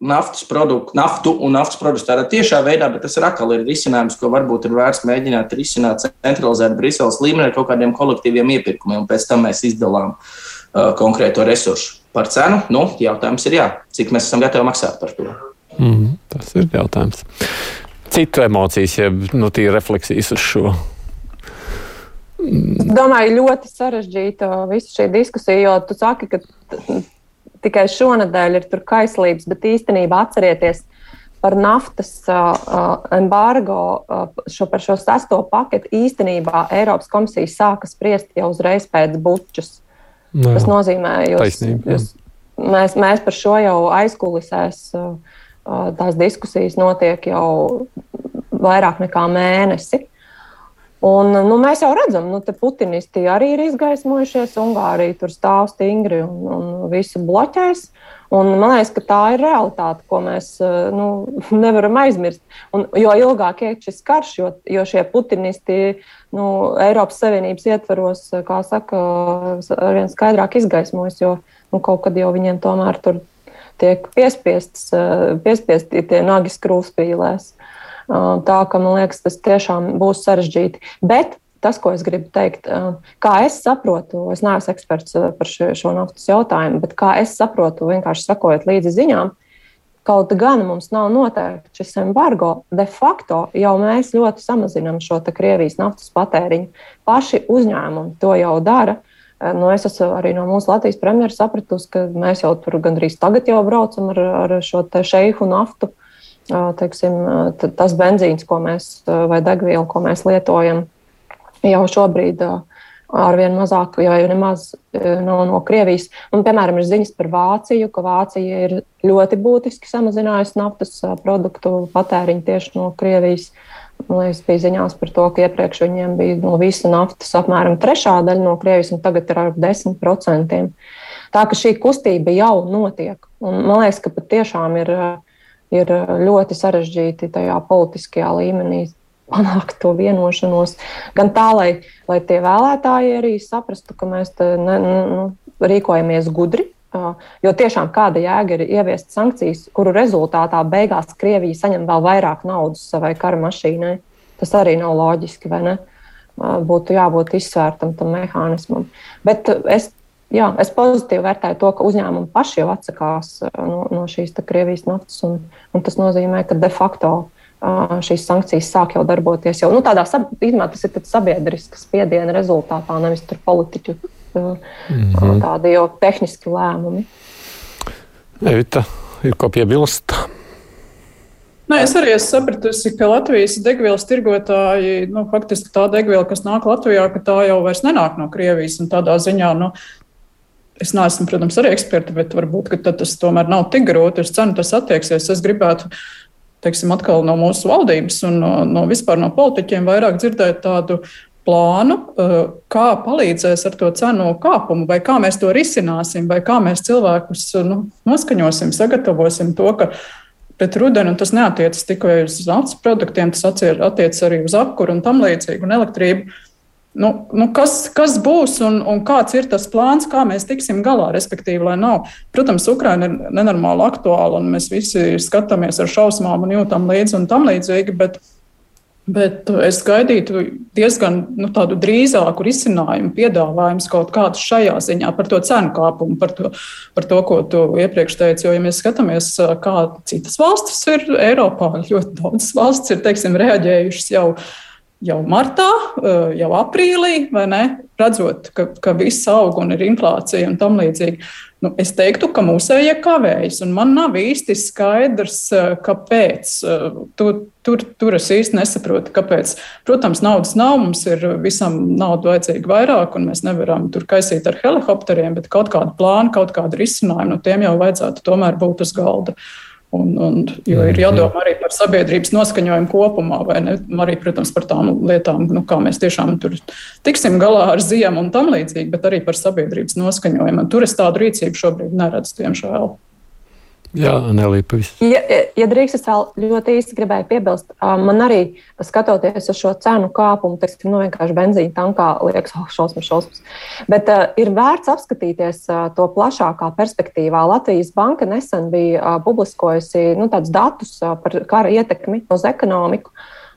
Speaker 6: naftas produktu, naftu un naftas produktus tādā tiešā veidā, bet tas ir atkal ir risinājums, ko varbūt ir vērts mēģināt risināt centralizēt Briseles līmenī ar kaut kādiem kolektīviem iepirkumiem, un pēc tam mēs izdalām uh, konkrēto resursu. Par cenu, nu, jautājums ir jā, cik mēs esam gatavi maksāt par to.
Speaker 2: Mm, tas ir jautājums. Citu emocijas, jeb nu, refleksijas uz šo.
Speaker 4: Es domāju, ļoti sarežģīta visa šī diskusija, jo tu saki, ka tikai šonadēļ ir tur kaislības, bet īstenībā atcerieties par naftas uh, embargo, uh, šo, par šo sesto paketu. Īstenībā Eiropas komisija sāka spriest jau uzreiz pēc bučus. No, Tas nozīmē, ka mēs, mēs par šo jau aizkulisēs. Uh, tās diskusijas notiek jau vairāk nekā mēnesi. Un, nu, mēs jau redzam, ka nu, putinisti arī ir izgaismojušies. Ungārija tur stāv stingri un, un visu bloķēs. Un, man liekas, ka tā ir realitāte, ko mēs nu, nevaram aizmirst. Un, jo ilgāk iet šis karš, jo, jo šie putinisti nu, Eiropas Savienības ietvaros, kā saka, arvien skaidrāk izgaismojas, jo nu, kaut kad jau viņiem tomēr tur tiek piespiestas, piespiesti tie nagi skrūvspīlēs. Tā ka man liekas, tas tiešām būs sarežģīti. Bet tas, ko es gribu teikt, kā es saprotu, es neesmu eksperts par šo, šo naftas jautājumu, bet kā es saprotu, vienkārši sakojot līdzi ziņām, kaut gan mums nav noteikts šis embargo, de facto jau mēs ļoti samazinām šo Krievijas naftas patēriņu. Paši uzņēmumi to jau dara. Nu, es esmu arī no mūsu Latvijas premjeras sapratusi, ka mēs jau tur gandrīz tagad jau braucam ar, ar šo šeihu naftu. Teiksim, tas benzīns, ko mēs, vai degviela, ko mēs lietojam, jau šobrīd arvien mazāk, jau nemaz nav no Krievijas. Un, piemēram, ir ziņas par Vāciju, ka Vācija ir ļoti būtiski samazinājusi naftas produktu patēriņu tieši no Krievijas. Uh, Man liekas, bija ziņās par to, ka iepriekš viņiem bija no visa naftas apmēram trešā daļa no Krievijas, un tagad ir ar 10%. Tā ka šī kustība jau notiek. Un man liekas, ka patiešām ir, ir ļoti sarežģīti tajā politiskajā līmenī panākt to vienošanos. Gan tā, lai, lai tie vēlētāji arī saprastu, ka mēs ne, nu, rīkojamies gudri, Jo tiešām kāda jēga ir ieviest sankcijas, kuru rezultātā beigās Krievija saņem vēl vairāk naudas savai kara mašīnai. Tas arī nav loģiski, vai ne? Būtu jābūt izsvērtam tam mehānismam. Bet es, jā, es pozitīvi vērtēju to, ka uzņēmumi paši jau atsakās no, no šīs Krievijas naftas, un, un tas nozīmē, ka de facto šīs sankcijas sāk jau darboties. Jau, nu, tādā, īstenībā tas ir sabiedrisks spiediena rezultātā, nevis politiķu mm -hmm. tādi jau tehniski lēmumi.
Speaker 2: Evita, ir ko piebilst?
Speaker 3: Nē, es arī esmu sapratusi, ka Latvijas degvielas tirgotāji, nu, faktiski tā degviela, kas nāk Latvijā, ka tā jau vairs nenāk no Krievijas. Tādā ziņā, nu, es neesmu, protams, arī eksperta, bet varbūt tas tomēr nav tik grūti. Uz cenu tas attieksies. Es gribētu, teiksim, atkal no mūsu valdības un no, no vispār no politiķiem vairāk dzirdēt tādu plānu, eh, kā palīdzēs ar to cenu kāpumu, vai kā mēs to risināsim, vai kā mēs cilvēkus nu, noskaņosim, sagatavosim to, ka pret rudeni tas neatiecas tikai uz naftas produktiem, tas attiecas arī uz apkuru un tam līdzīgi, un elektrību. Nu, nu kas, kas būs un, un kāds ir tas plāns, kā mēs tiksim galā? Respektīvi, lai nav. Protams, Ukraina ir nenormāli aktuāla, un mēs visi skatāmies ar šausmām un jūtam līdzi un tam līdzīgi. Bet, Bet es gaidītu diezgan nu, tādu drīzāku risinājumu, piedāvājumu kaut kādu šajā ziņā par to cenu kāpumu, par to, par to ko tu iepriekš teici. Jo, ja mēs skatāmies, kā citas valstis ir Eiropā, ļoti daudz valsts ir teiksim, reaģējušas jau jau martā, jau aprīlī, redzot, ka, ka viss aug un ir inflācija un tam līdzīgi. Nu, es teiktu, ka mūsējie kavējas, un man nav īsti skaidrs, eh, kāpēc. Eh, tur, tur, tur es īsti nesaprotu, kāpēc. Protams, naudas nav, mums ir visam naudu vajadzīga vairāk, un mēs nevaram tur kaisīt ar helikopteriem, bet kaut kādu plānu, kaut kādu risinājumu no tiem jau vajadzētu tomēr būt uz galda. Uh, Un, un, jo ir jādomā arī par sabiedrības noskaņojumu kopumā, vai ne? Arī, protams, par tām lietām, nu, kā mēs tiešām tur tiksim galā ar ziemu un tam līdzīgi, bet arī par sabiedrības noskaņojumu. Un tur es tādu rīcību šobrīd neredzu, diemžēl.
Speaker 2: Jā, Nelija, pavisam.
Speaker 4: Ja, ja drīkst, es vēl ļoti īsti gribēju piebilst, man arī skatoties uz šo cenu kāpumu, teiksim, nu vienkārši benzīna tankā liekas, oh, šausmas, šausmas. Bet uh, ir vērts apskatīties uh, to plašākā perspektīvā. Latvijas banka nesen bija uh, publiskojusi nu, tādus datus uh, par kara ietekmi uz ekonomiku,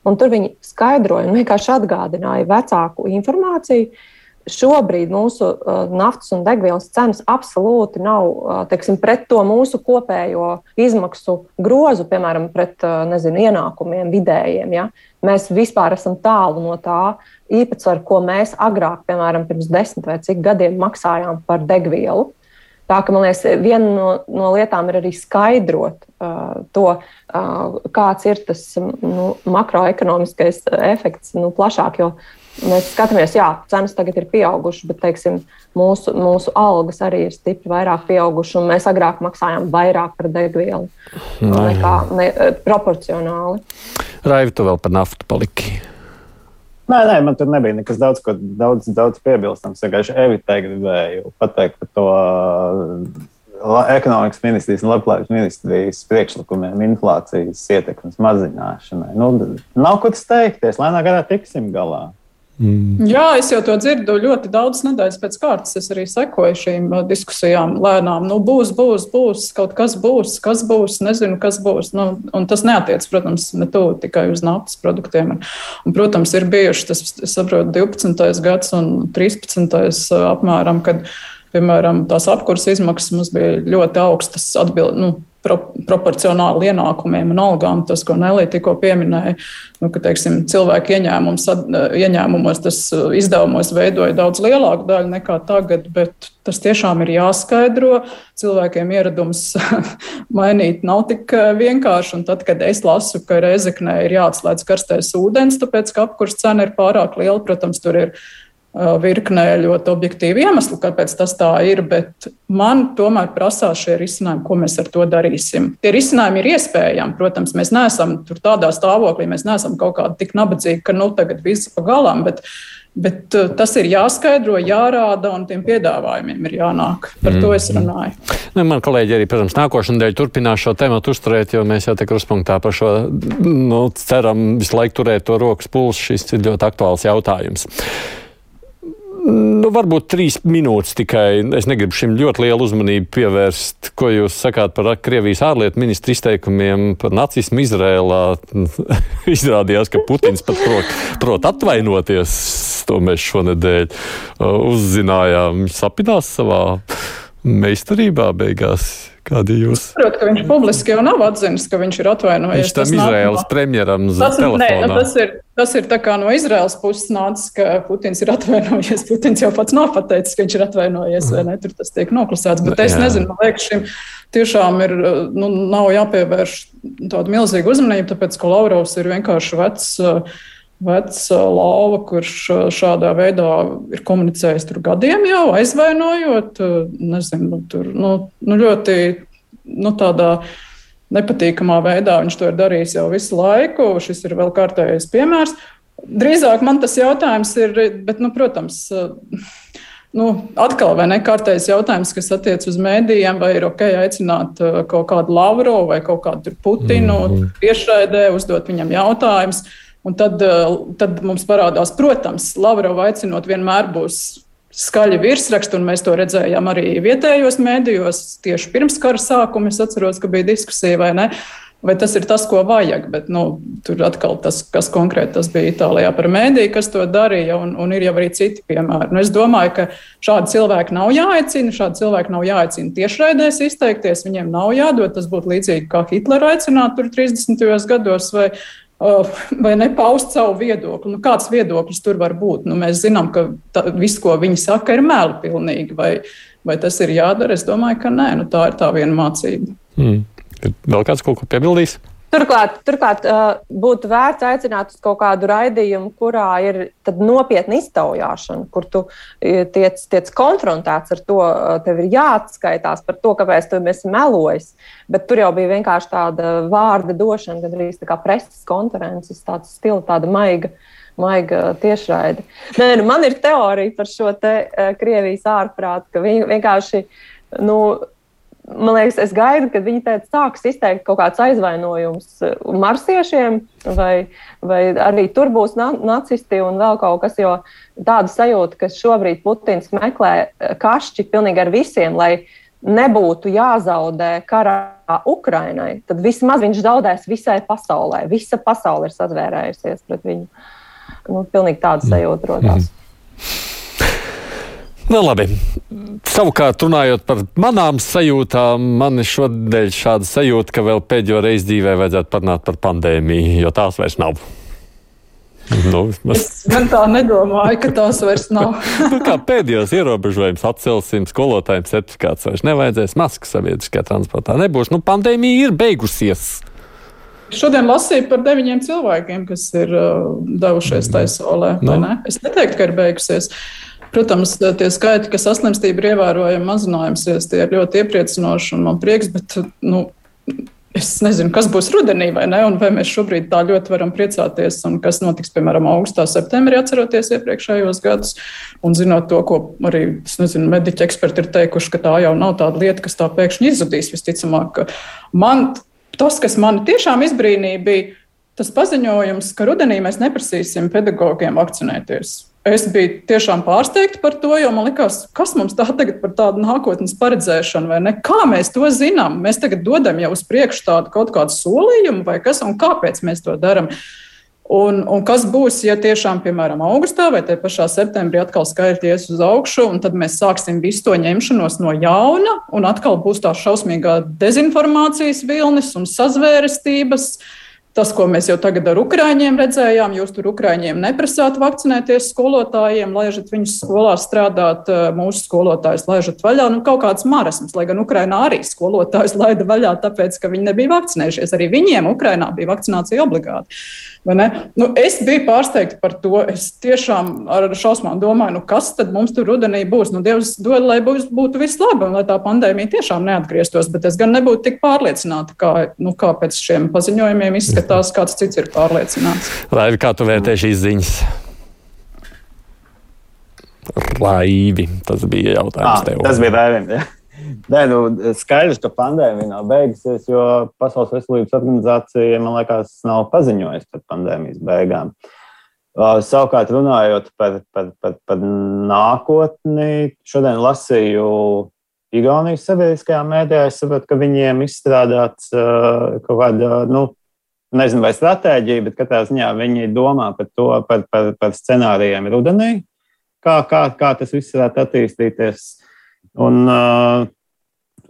Speaker 4: un tur viņi skaidroja un vienkārši atgādināja vecāku informāciju. Uh, šobrīd mūsu uh, naftas un degvielas cenas absolūti nav uh, teiksim, pret to mūsu kopējo izmaksu grozu, piemēram, pret uh, nezinu, ienākumiem vidējiem. Ja? Mēs vispār esam tālu no tā īpatsvaru, ko mēs agrāk, piemēram, pirms desmit vai cik gadiem maksājām par degvielu. Tā ka man liekas, viena no, no lietām ir arī skaidrot uh, to, uh, kāds ir tas nu, makroekonomiskais efekts nu, plašāk. Jo Mēs skatāmies, jā, cenas tagad ir pieaugušas, bet teiksim, mūsu, mūsu algas arī ir stipri vairāk pieaugušas, un mēs agrāk maksājām vairāk par degvielu nekā ne, proporcionāli.
Speaker 2: Raivi, tu vēl par naftu paliki.
Speaker 5: Nē, nē, man tur nebija nekas daudz, ko daudz, daudz piebilstams. Es vienkārši Evitai gribēju pateikt par to ekonomikas ministrijas un labklājības ministrijas priekšlikumiem inflācijas ietekmes mazināšanai. Nu, nav ko steigties, lēnā garā tiksim galā.
Speaker 3: Mm. Jā, es jau to dzirdu ļoti daudz nedēļas pēc kārtas. Es arī sekoju šīm uh, diskusijām lēnām. Nu, būs, būs, būs, kaut kas būs, kas būs, nezinu, kas būs. Nu, un tas neatiec, protams, ne tu, tikai uz naftas produktiem. Un, un, protams, ir bijuši tas, es saprotu, 12. gads un 13. Uh, apmēram, kad, piemēram, tās apkurses izmaksas mums bija ļoti augstas atbild, nu, pro, proporcionāli ienākumiem un algām. Tas, ko Nelija tikko pieminēja, nu, ka teiksim, cilvēku ieņēmumos tas uh, izdevumos veidoja daudz lielāku daļu nekā tagad, bet tas tiešām ir jāskaidro. Cilvēkiem ieradums mainīt nav tik uh, vienkārši. Un tad, kad es lasu, ka Reizeknē ir jāatslēdz karstais ūdens, tāpēc ka apkurss cena ir pārāk liela, protams, tur ir virknē ļoti objektīvu iemeslu, kāpēc tas tā ir, bet man tomēr prasās šie risinājumi, ko mēs ar to darīsim. Tie risinājumi ir iespējami. Protams, mēs neesam tādā stāvoklī, mēs neesam kaut kādi tik nabadzīgi, ka nu tagad viss pa galam. Bet, Bet tas ir jāskaidro, jārāda, un tiem piedāvājumiem ir jānāk. Par mm. to es mm-hmm. runāju.
Speaker 2: Nu, man kolēģi arī, protams, nākošais nedēļa turpinās šo tēmu uzturēt, jo mēs jau te kruspunktā par šo nu, ceram visu laiku turēt to rokas pulsu. Šis ir ļoti aktuāls jautājums. Nu, varbūt trīs minūtes tikai. Es negribu šim ļoti lielu uzmanību pievērst. Ko jūs sakāt par Krievijas ārlietu ministru izteikumiem par nacismu Izrēlā? Izrādījās, ka Putins pat prot, prot atvainoties. To mēs šonadēļ uh, uzzinājām. Viņš sapinās savā meistarībā beigās. Kādi jūs?
Speaker 3: Es saprotu, ka viņš publiski jau nav atzinis, ka viņš ir atvainojies.
Speaker 2: Viņš tam Izraels premjeram. Nē,
Speaker 3: nu, tas ir, tas ir tā kā no Izraels puses nācis, ka Putins ir atvainojies. Putins jau pats nav pateicis, ka viņš ir atvainojies, vai ne? Tur tas tiek noklusēts. Bet es Jā. nezinu, man liekas, šim tiešām ir, nu, nav jāpievērš tādu milzīgu uzmanību, tāpēc, ka Laurovs ir vienkārši vecs. Uh, vecs lauva, kurš šādā veidā ir komunicējis tur gadiem jau, aizvainojot, nezinu, tur nu, nu ļoti nu, tādā nepatīkamā veidā viņš to ir darījis jau visu laiku. Šis ir vēl kārtējais piemērs. Drīzāk man tas jautājums ir, bet, nu, protams, nu, atkal vai ne kārtējs jautājums, kas attiecas uz mēdījiem, vai ir ok aicināt kaut kādu Lavrovu vai kaut kādu Putinu mm -hmm. tiešraidē, uzdot viņam jautājumus. Un tad, eh, tad mums parādās, protams, Lavrova aicinot vienmēr būs skaļi virsraksti, un mēs to redzējām arī vietējos mēdījos tieši pirms kara sākuma. Es atceros, ka bija diskusija vai ne. Vai tas ir tas, ko vajag? Bet, nu, tur atkal tas, kas konkrēti tas bija Itālijā par mēdīju, kas to darīja, un, un ir jau arī citi piemēri. Nu, es domāju, ka šādi cilvēki nav jāaicina, šādi cilvēki nav jāaicina tiešraidēs izteikties, viņiem nav jādod. Tas būtu līdzīgi kā Hitlera aicināt tur 30. gados vai, vai nepaust savu viedokli. Nu, kāds viedoklis tur var būt? Nu, mēs zinām, ka tā, viss, ko viņi saka, ir meli pilnīgi. Vai, vai tas ir jādara? Es domāju, ka nē, nu, tā ir tā viena mācība.
Speaker 2: Mm. Ir vēl kāds kaut ko piebildīs?
Speaker 4: Turklāt, turklāt būtu vērts aicināt uz kaut kādu raidījumu, kurā ir nopietna iztaujāšana, kur tu tiec, tiec konfrontēts ar to, tev ir jāatskaitās par to, kāpēc tu esi melojis. Bet tur jau bija vienkārši tāda vārda došana, gan arī preses konferences, tāds stila, tāda maiga. Maiga tiešraide. Nē, nu man ir teorija par šo te, uh, Krievijas ārprātu, ka viņi vienkārši nu, man liekas, es gaidu, kad viņi teica, sāks izteikt kaut kāds aizvainojums uh, marsiešiem, vai, vai arī tur būs na nacisti un vēl kaut kas, jo tāda sajūta, ka šobrīd Putins meklē uh, kašķi pilnīgi ar visiem, lai nebūtu jāzaudē karā Ukrainai, tad vismaz viņš zaudēs visai pasaulē. Visa pasaule ir sazvērējusies pret viņu. Nu, pilnīgi tāda sajūta rodās. Mm.
Speaker 2: Nu, labi. Savukārt, runājot par manām sajūtām, man ir šodien šāda sajūta, ka vēl pēdējo reizi dzīvē vajadzētu parunāt par pandēmiju, jo tās vairs nav.
Speaker 3: Nu, mēs... Es gan tā nedomāju, ka tās vairs nav.
Speaker 2: nu, kā pēdējos ierobežojums atcelsim, skolotājiem certifikāts vairs nevajadzēs, maskas sabiedriskajā transportā nebūs. Nu, pandēmija ir beigusies.
Speaker 3: Šodien lasīju par deviņiem cilvēkiem, kas ir uh, devušies taisolē. No. Nu. Ne? Es neteiktu, ka ir beigusies. Uh, Protams, tie skaiti, ka saslimstība ir ievērojami mazinājusies, tie ir ļoti iepriecinoši un man prieks, bet nu, es nezinu, kas būs rudenī vai ne, un vai mēs šobrīd tā ļoti varam priecāties, un kas notiks, piemēram, augustā, septembrī, atceroties iepriekšējos gadus, un zinot to, ko arī, nezinu, mediķi eksperti ir teikuši, ka tā jau nav tāda lieta, kas tā pēkšņi izzudīs. Visticamāk, man tas, kas mani tiešām izbrīnīja, bija tas paziņojums, ka rudenī mēs neprasīsim pedagogiem vakcinēties. Es biju tiešām pārsteigta par to, jo man liekas, kas mums tā tagad par tādu nākotnes paredzēšanu, vai ne? Kā mēs to zinām? Mēs tagad dodam jau uz priekšu tādu kaut kādu solījumu, vai kas, un kāpēc mēs to darām? Un, un kas būs, ja tiešām, piemēram, augustā vai te pašā septembrī atkal skaitļi ies uz augšu, un tad mēs sāksim visu to ņemšanos no jauna, un atkal būs tā šausmīgā dezinformācijas vilnis un sazvērestības. Uh, Tas, ko mēs jau tagad ar ukrāņiem redzējām, jūs tur ukrāņiem neprasāt vakcinēties skolotājiem, laižat viņus skolā strādāt, eh, mūsu skolotājus laižat vaļā. Nu, kaut kāds marasms, lai gan Ukrainā arī skolotājus laida vaļā, tāpēc, ka viņi nebija vakcinējušies. Arī viņiem Ukrainā bija vakcinācija obligāti. Nu, es biju pārsteigta par to. Es tiešām ar šausmām domāju, nu, kas tad mums tur rudenī būs. Nu, Dievs dod, lai būs, būtu viss labi un lai tā pandēmija tiešām neatgrieztos. Bet es gan nebūtu tik pārliecināta, kā, nu, kā pēc šiem paziņojumiem izskatās izskatās, kāds cits ir pārliecināts.
Speaker 2: Laivi, kā tu vērtē šīs ziņas? Laivi, tas bija jautājums
Speaker 5: à, tev. Tas bija Raivim. Ja. Nē, nu, skaidrs, ka pandēmija nav beigusies, jo Pasaules veselības organizācija, man liekas, nav paziņojusi par pandēmijas beigām. Uh, savukārt, runājot par, par, par, par nākotni, šodien lasīju Igaunijas sabiedriskajā mēdījā. Es saprotu, ka viņiem izstrādāts uh, kaut kāda nu, nezinu, vai stratēģija, bet katrā ziņā viņi domā par to, par, par, par scenārijiem rudenī, kā, kā, kā tas viss varētu attīstīties. Un, uh,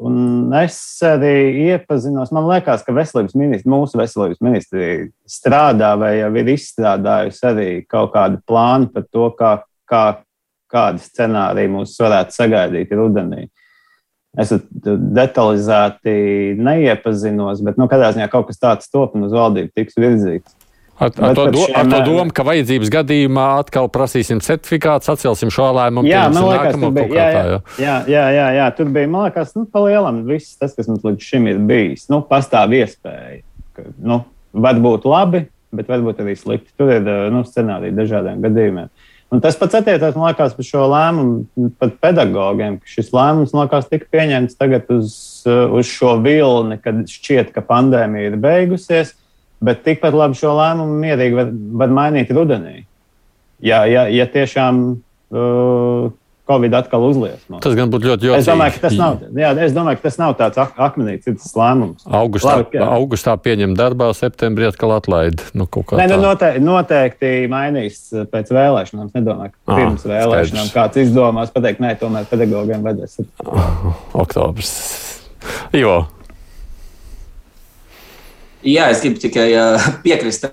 Speaker 5: Un es arī iepazinos, man liekas, ka veselības ministri, mūsu veselības ministri strādā vai jau ir izstrādājusi arī kaut kādu plānu par to, kā, kā, kādi scenāriji mūs varētu sagaidīt rudenī. Es detalizēti neiepazinos, bet nu, katrā ziņā kaut kas tāds top un uz valdību tiks virzīts.
Speaker 2: Ar, ar, to, do, ar to domu, ka vajadzības gadījumā atkal prasīsim certifikātu, atcelsim šo lēmumu.
Speaker 5: Jā, man liekas, tur bija, jā, jā, jā, jā, jā, jā, tur bija, man liekas, nu, palielam viss tas, kas mums līdz šim ir bijis. Nu, pastāv iespēja, ka, nu, varbūt labi, bet varbūt arī slikti. Tur ir, nu, scenāriji dažādiem gadījumiem. Uh, Un tas pats attiecās, man liekas, par šo lēmumu, pat pedagogiem. Šis lēmums, man liekas, tika pieņemts tagad uz, uz šo vilni, kad šķiet, ka pandēmija ir beigusies, bet tikpat labi šo lēmumu mierīgi var, var mainīt rudenī. Ja, ja, ja tiešām uh, Covid atkal uzliesmo.
Speaker 2: Tas gan būtu ļoti jauki.
Speaker 5: Es domāju, ka tas nav, jā, es domāju, ka tas nav tāds ak akmenī, cits lēmums.
Speaker 2: Augustā, Labi, augustā pieņem darbā, septembrī atkal atlaid. Nu,
Speaker 5: Nē, nu, noteikti, noteikti mainīs pēc vēlēšanām. Es nedomāju, ka ah, pirms ah, vēlēšanām skaidrs. kāds izdomās pateikt, nē, tomēr pedagogiem vajadzēs.
Speaker 2: Oktobrs. Jo.
Speaker 6: Jā, es gribu tikai uh, piekrist.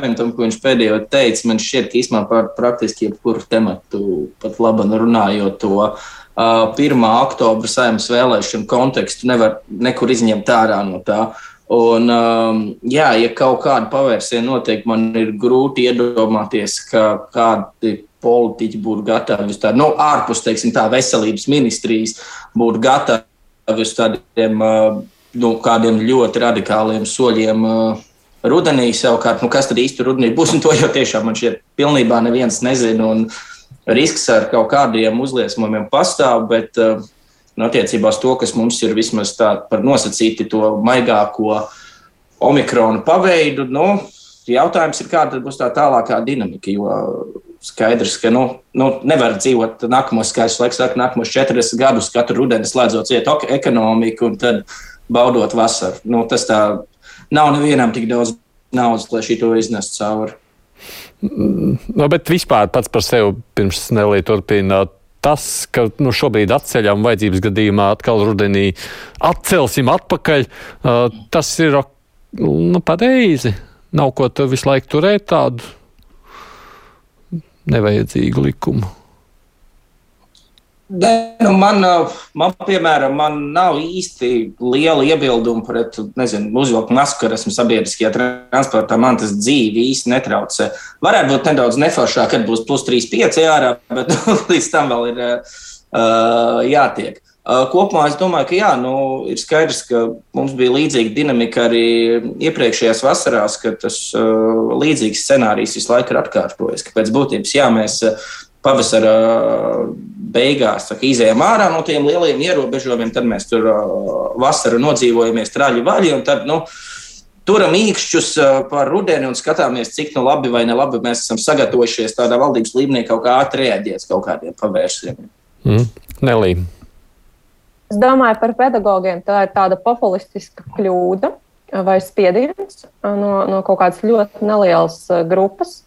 Speaker 6: Tam, ko viņš pēdējo teica, man šķiet, ka īstenībā par praktiski jebkuru tematu, pat labi runājot to uh, 1. oktobra saimnes vēlēšanu kontekstu, nevar nekur izņemt ārā no tā. Un, um, jā, ja kaut kāda pavērsiena notiek, man ir grūti iedomāties, ka kādi politiķi būtu gatavi uz tādu, nu, ārpus, teiksim, tā veselības ministrijas, būtu gatavi uz tādiem, uh, nu, kādiem ļoti radikāliem soļiem. Uh, Rudenī savukārt, nu, kas tad īsti rudenī būs, un to jau tiešām man šķiet, pilnībā neviens nezina. Risks ar kaut kādiem uzliesmojumiem pastāv, bet uh, Un attiecībā uz to, kas mums ir vismaz tā par nosacīti to maigāko omikronu paveidu, nu, jautājums ir, kāda būs tā tālākā dinamika. Jo skaidrs, ka nu, nu, nevar dzīvot nākamos, es laikam saku, nākamos 40 gadus, katru rudeni slēdzot cietu ekonomiku un tad baudot vasaru. Nu, tas tā nav nevienam tik daudz naudas, lai šī to iznestu cauri.
Speaker 2: Nu, bet vispār pats par sevi pirms Nelī turpināt. Tas, ka nu, šobrīd atceļam vajadzības gadījumā atkal rudenī atcelsim atpakaļ, uh, tas ir nu, pareizi. Nav ko visu laiku turēt tādu nevajadzīgu likumu.
Speaker 6: Ne, nu man, man, piemēram, man nav īsti liela iebilduma pret, nezinu, uzvilku masku, kad esmu sabiedriskajā transportā. Man tas dzīvi īsti netraucē. Varētu būt nedaudz neforšāk, kad būs plus 3,5 ārā, bet līdz tam vēl ir uh, jātiek. Uh, kopumā es domāju, ka jā, nu, ir skaidrs, ka mums bija līdzīga dinamika arī iepriekšējās vasarās, kad tas uh, līdzīgs scenārijs visu laiku ir atkārtojies. Pēc būtības, jā, mēs uh, pavasara beigās saka, izējām ārā no tiem lieliem ierobežojumiem, tad mēs tur vasaru nodzīvojamies traļi vaļi. Tad, nu, turam īkšķus par rudeni un skatāmies, cik nu labi vai nelabi mēs esam sagatavojušies tādā valdības līmenī kaut kā ātri rēģēt kaut kādiem pavērsieniem.
Speaker 2: Mm. Nelī.
Speaker 4: Es domāju, par pedagogiem tā ir tāda populistiska kļūda vai spiediens no, no kaut kādas ļoti nelielas grupas,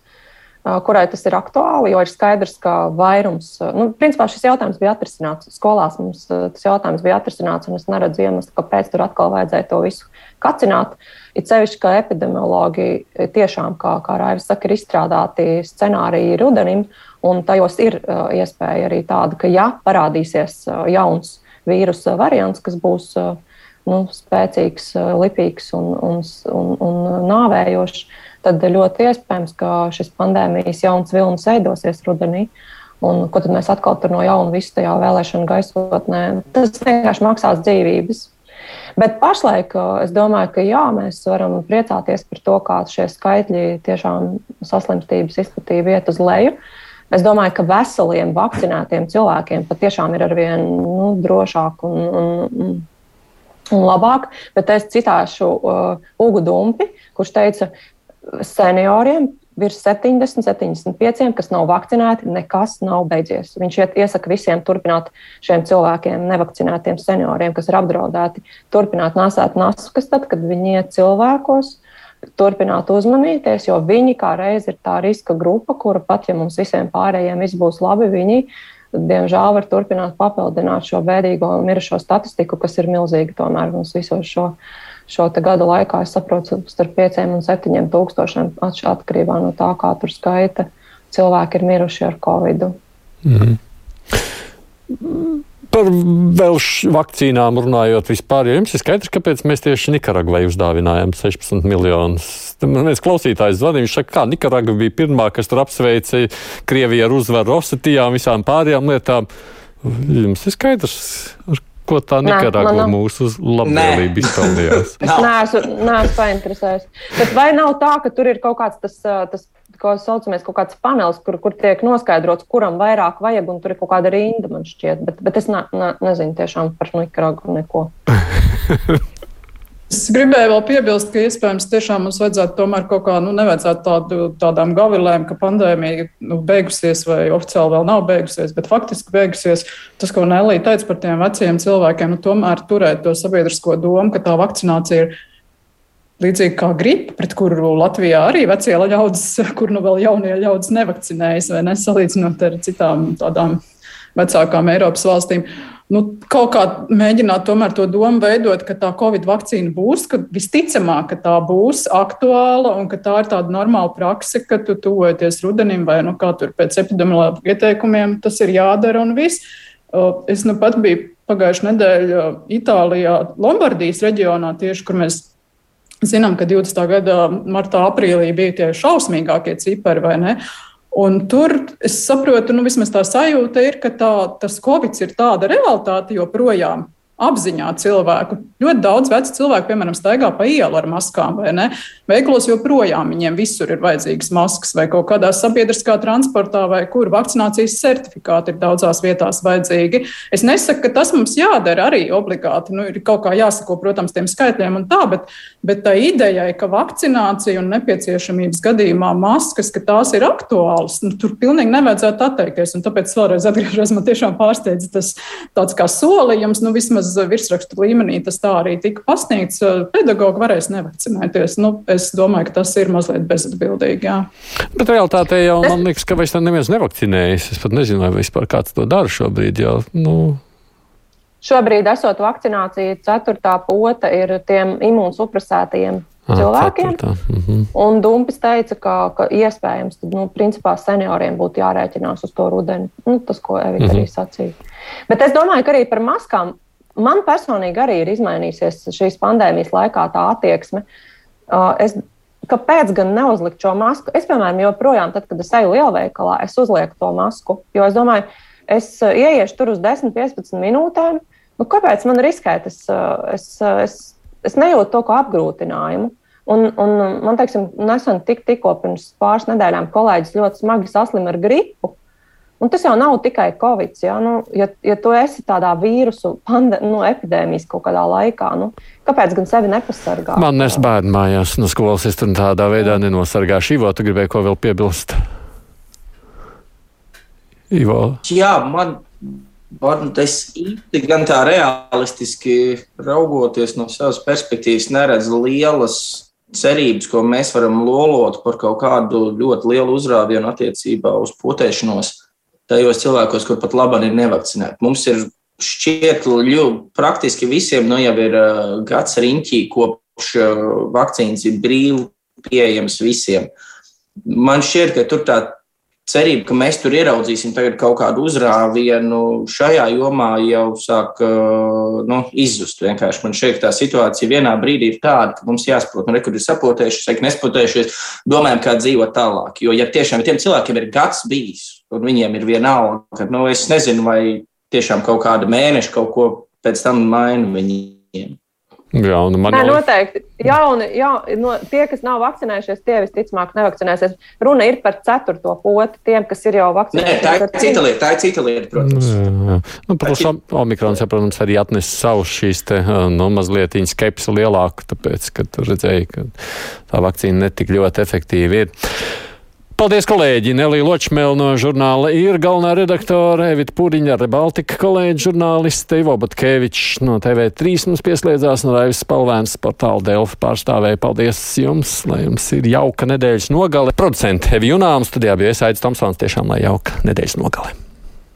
Speaker 4: kurai tas ir aktuāli, jo ir skaidrs, ka vairums, nu, principā šis jautājums bija atrisināts. Skolās mums tas jautājums bija atrisināts, un es neredzu iemeslu, kāpēc tur atkal vajadzēja to visu kacināt. Ir sevišķi, ka epidemiologi tiešām, kā, kā Raivis saka, ir izstrādāti scenāriji rudenim, un tajos ir uh, iespēja arī tāda, ka ja parādīsies uh, jauns vīrusa variants, kas būs nu, spēcīgs, lipīgs un, un, un, un nāvējošs, tad ļoti iespējams, ka šis pandēmijas jauns vilnis veidosies rudenī. Un, ko tad mēs atkal tur no jauna visu tajā vēlēšanu gaisotnē? Tas vienkārši maksās dzīvības. Bet pašlaik es domāju, ka jā, mēs varam priecāties par to, kā šie skaitļi tiešām saslimstības izplatība iet uz leju. Uh, Es domāju, ka veseliem, vakcinētiem cilvēkiem patiešām ir arvien nu, drošāk un, un, un labāk. Bet es citāšu uh, Ugu Dumpi, kurš teica, senioriem virs 70, 75, kas nav vakcinēti, nekas nav beidzies. Viņš iesaka visiem turpināt šiem cilvēkiem, nevakcinētiem senioriem, kas ir apdraudēti, turpināt nesēt naskas, tad, kad viņi iet cilvēkos turpināt uzmanīties, jo viņi kā reiz ir tā riska grupa, kura pat ja mums visiem pārējiem viss būs labi, viņi diemžēl var turpināt papildināt šo bēdīgo mirušo statistiku, kas ir milzīga tomēr mums visos šo, šo gadu laikā. Es saprotu, starp 5 un 7 tūkstošiem atkarībā no tā, kā tur skaita cilvēki ir miruši ar covid. Mm.
Speaker 2: Par vēl vakcīnām runājot vispār, jo jums ir skaidrs, kāpēc mēs tieši Nikaragvai uzdāvinājām 16 miljonus. Viens klausītājs zvanīja, viņš saka, kā Nikaragva bija pirmā, kas tur apsveica Krieviju ar uzvaru Osetijā un visām pārējām lietām. Jums ir skaidrs, ar ko tā Nikaragva mūsu labvēlību izpelnījās?
Speaker 4: es neesmu, neesmu painteresējis. Bet vai nav tā, ka tur ir kaut kāds tas, tas ko saucamies kaut kāds panelis, kur, kur tiek noskaidrots, kuram vairāk vajag, un tur ir kaut kāda rinda, man šķiet. Bet, bet es ne, ne, nezinu tiešām par Nikaragu neko.
Speaker 3: Es gribēju vēl piebilst, ka iespējams tiešām mums vajadzētu tomēr kaut kā, nu, nevajadzētu tādu, tādām gavilēm, ka pandēmija nu, beigusies vai oficiāli vēl nav beigusies, bet faktiski beigusies. Tas, ko Nelija teica par tiem veciem cilvēkiem, nu, tomēr turēt to sabiedrisko domu, ka tā vakcinācija ir Līdzīgi kā gripa, pret kuru Latvijā arī vecie ļaudis, kur nu vēl jaunie ļaudis nevakcinējas, vai nesalīdzinot ar citām tādām vecākām Eiropas valstīm. Nu, kaut kā mēģināt tomēr to domu veidot, ka tā Covid vakcīna būs, ka visticamāk, ka tā būs aktuāla un ka tā ir tāda normāla prakse, ka tu tuvojoties rudenim vai nu, kā tur pēc epidemioloģa ieteikumiem, tas ir jādara un viss. Es nu pat biju pagājušajā nedēļā Itālijā, Lombardijas reģionā, tieši kur mēs Zinām, ka 20. gada martā, aprīlī bija tie šausmīgākie cipari, vai ne? Un tur es saprotu, nu, vismaz tā sajūta ir, ka tā, tas Covid ir tāda realitāte joprojām. Apziņā cilvēku. Ļoti daudz vecu cilvēku, piemēram, staigā pa ielu ar maskām, vai ne? veiklos joprojām viņiem visur ir vajadzīgas maskas vai kaut kādā sabiedriskā transportā vai kur vakcinācijas certifikāti ir daudzās vietās vajadzīgi. Es nesaku, ka tas mums jādara arī obligāti. Nu, ir kaut kā jāsako, protams, tiem skaitļiem un tā, bet, bet tā idejai, ka vakcinācija un nepieciešamības gadījumā maskas, ka tās ir aktuālas, nu, tur pilnīgi nevajadzētu atteikties. Un tāpēc vēlreiz atgriežos, man tiešām pārsteidz tas tāds kā solījums, nu vismaz virsrakstu līmenī tas tā arī tika pasniegts. Pedagogi varēs nevakcinēties. Nu, es domāju, ka tas ir mazliet bezatbildīgi. Jā.
Speaker 2: Bet realtātē jau man liekas, ka vairs neviens nevakcinējas. Es pat nezinu, vai vispār kāds to dara šobrīd. Jau, nu...
Speaker 4: Šobrīd, esot vakcinācija, ceturtā pota ir tiem imūnsupresētajiem cilvēkiem. Mm -hmm. Un Dumpis teica, ka, ka iespējams, tad, nu, principā senioriem būtu jārēķinās uz to rudeni. Nu, tas, ko Evita mm -hmm. arī sacīja. Bet es domāju, ka arī par maskām man personīgi arī ir izmainījusies šīs pandēmijas laikā tā attieksme. Uh, es, kāpēc gan neuzlikt šo masku? Es, piemēram, joprojām, tad, kad es eju lielveikalā, es uzlieku to masku. Jo es domāju, es uh, ieiešu tur uz 10, 15 minūtēm. Nu, kāpēc man riskēt? Es, uh, es, es, es nejūtu to kā apgrūtinājumu. Un, un man teiksim, nesen tik, tikko pirms pāris nedēļām kolēģis ļoti smagi saslima ar gripu. Un tas jau nav tikai covid. Ja, nu, ja, ja tu esi tādā vīrusu pande, nu, epidēmijas kaut kādā laikā, nu, kāpēc gan sevi nepasargāt?
Speaker 2: Man nes bērnu mājās no skolas, es tur tādā veidā nenosargāšu. Ivo, tu gribēji ko vēl piebilst?
Speaker 6: Ivo. Jā, man Varbūt es īsti gan tā realistiski raugoties no savas perspektīvas, neredzu lielas cerības, ko mēs varam lolot par kaut kādu ļoti lielu uzrāvienu attiecībā uz potēšanos tajos cilvēkos, kur pat labi ir nevakcinēti. Mums ir šķiet, ka praktiski visiem nu, jau ir uh, gads riņķī, kopš uh, vakcīnas ir brīvi pieejams visiem. Man šķiet, ka tur tā cerība, ka mēs tur ieraudzīsim kaut kādu uzrāvienu šajā jomā, jau sāk nu, izzust. Vienkārši man šeit tā situācija vienā brīdī ir tāda, ka mums jāsaprot, nu, kur ir sapotējušies, vai nespotējušies, domājam, kā dzīvot tālāk. Jo, ja tiešām tiem cilvēkiem ir gads bijis, un viņiem ir vienalga, ka, nu, es nezinu, vai tiešām kaut kāda mēneša kaut ko pēc tam maina viņiem.
Speaker 2: Jauni,
Speaker 4: man Nē, noteikti. Jauni, ja, no, tie, kas nav vakcinējušies, tie visticamāk nevakcinēsies. Runa ir par ceturto poti, tiem, kas ir jau vakcinējušies.
Speaker 6: Nē, tā ir cita lieta, tā ir cita lieta, protams. Jā, jā.
Speaker 2: Nu, protams, Omikrons, ja, protams, arī atnes savus šīs te, nu, mazliet skepsi lielāku, tāpēc, ka tu redzēji, ka tā vakcīna netik ļoti efektīva ir. Paldies, kolēģi! Nelija Ločmēl no žurnāla ir galvenā redaktore, Evita Pūriņa, Rebaltika kolēģi žurnāliste, Ivo Batkevičs no TV3 mums pieslēdzās, no Raivis Spalvēns portāla Delfa pārstāvēja. Paldies jums, lai jums ir jauka nedēļas nogale. Producenti Evi Junām studijā bija Esaidis Tomsons, tiešām lai jauka nedēļas nogale.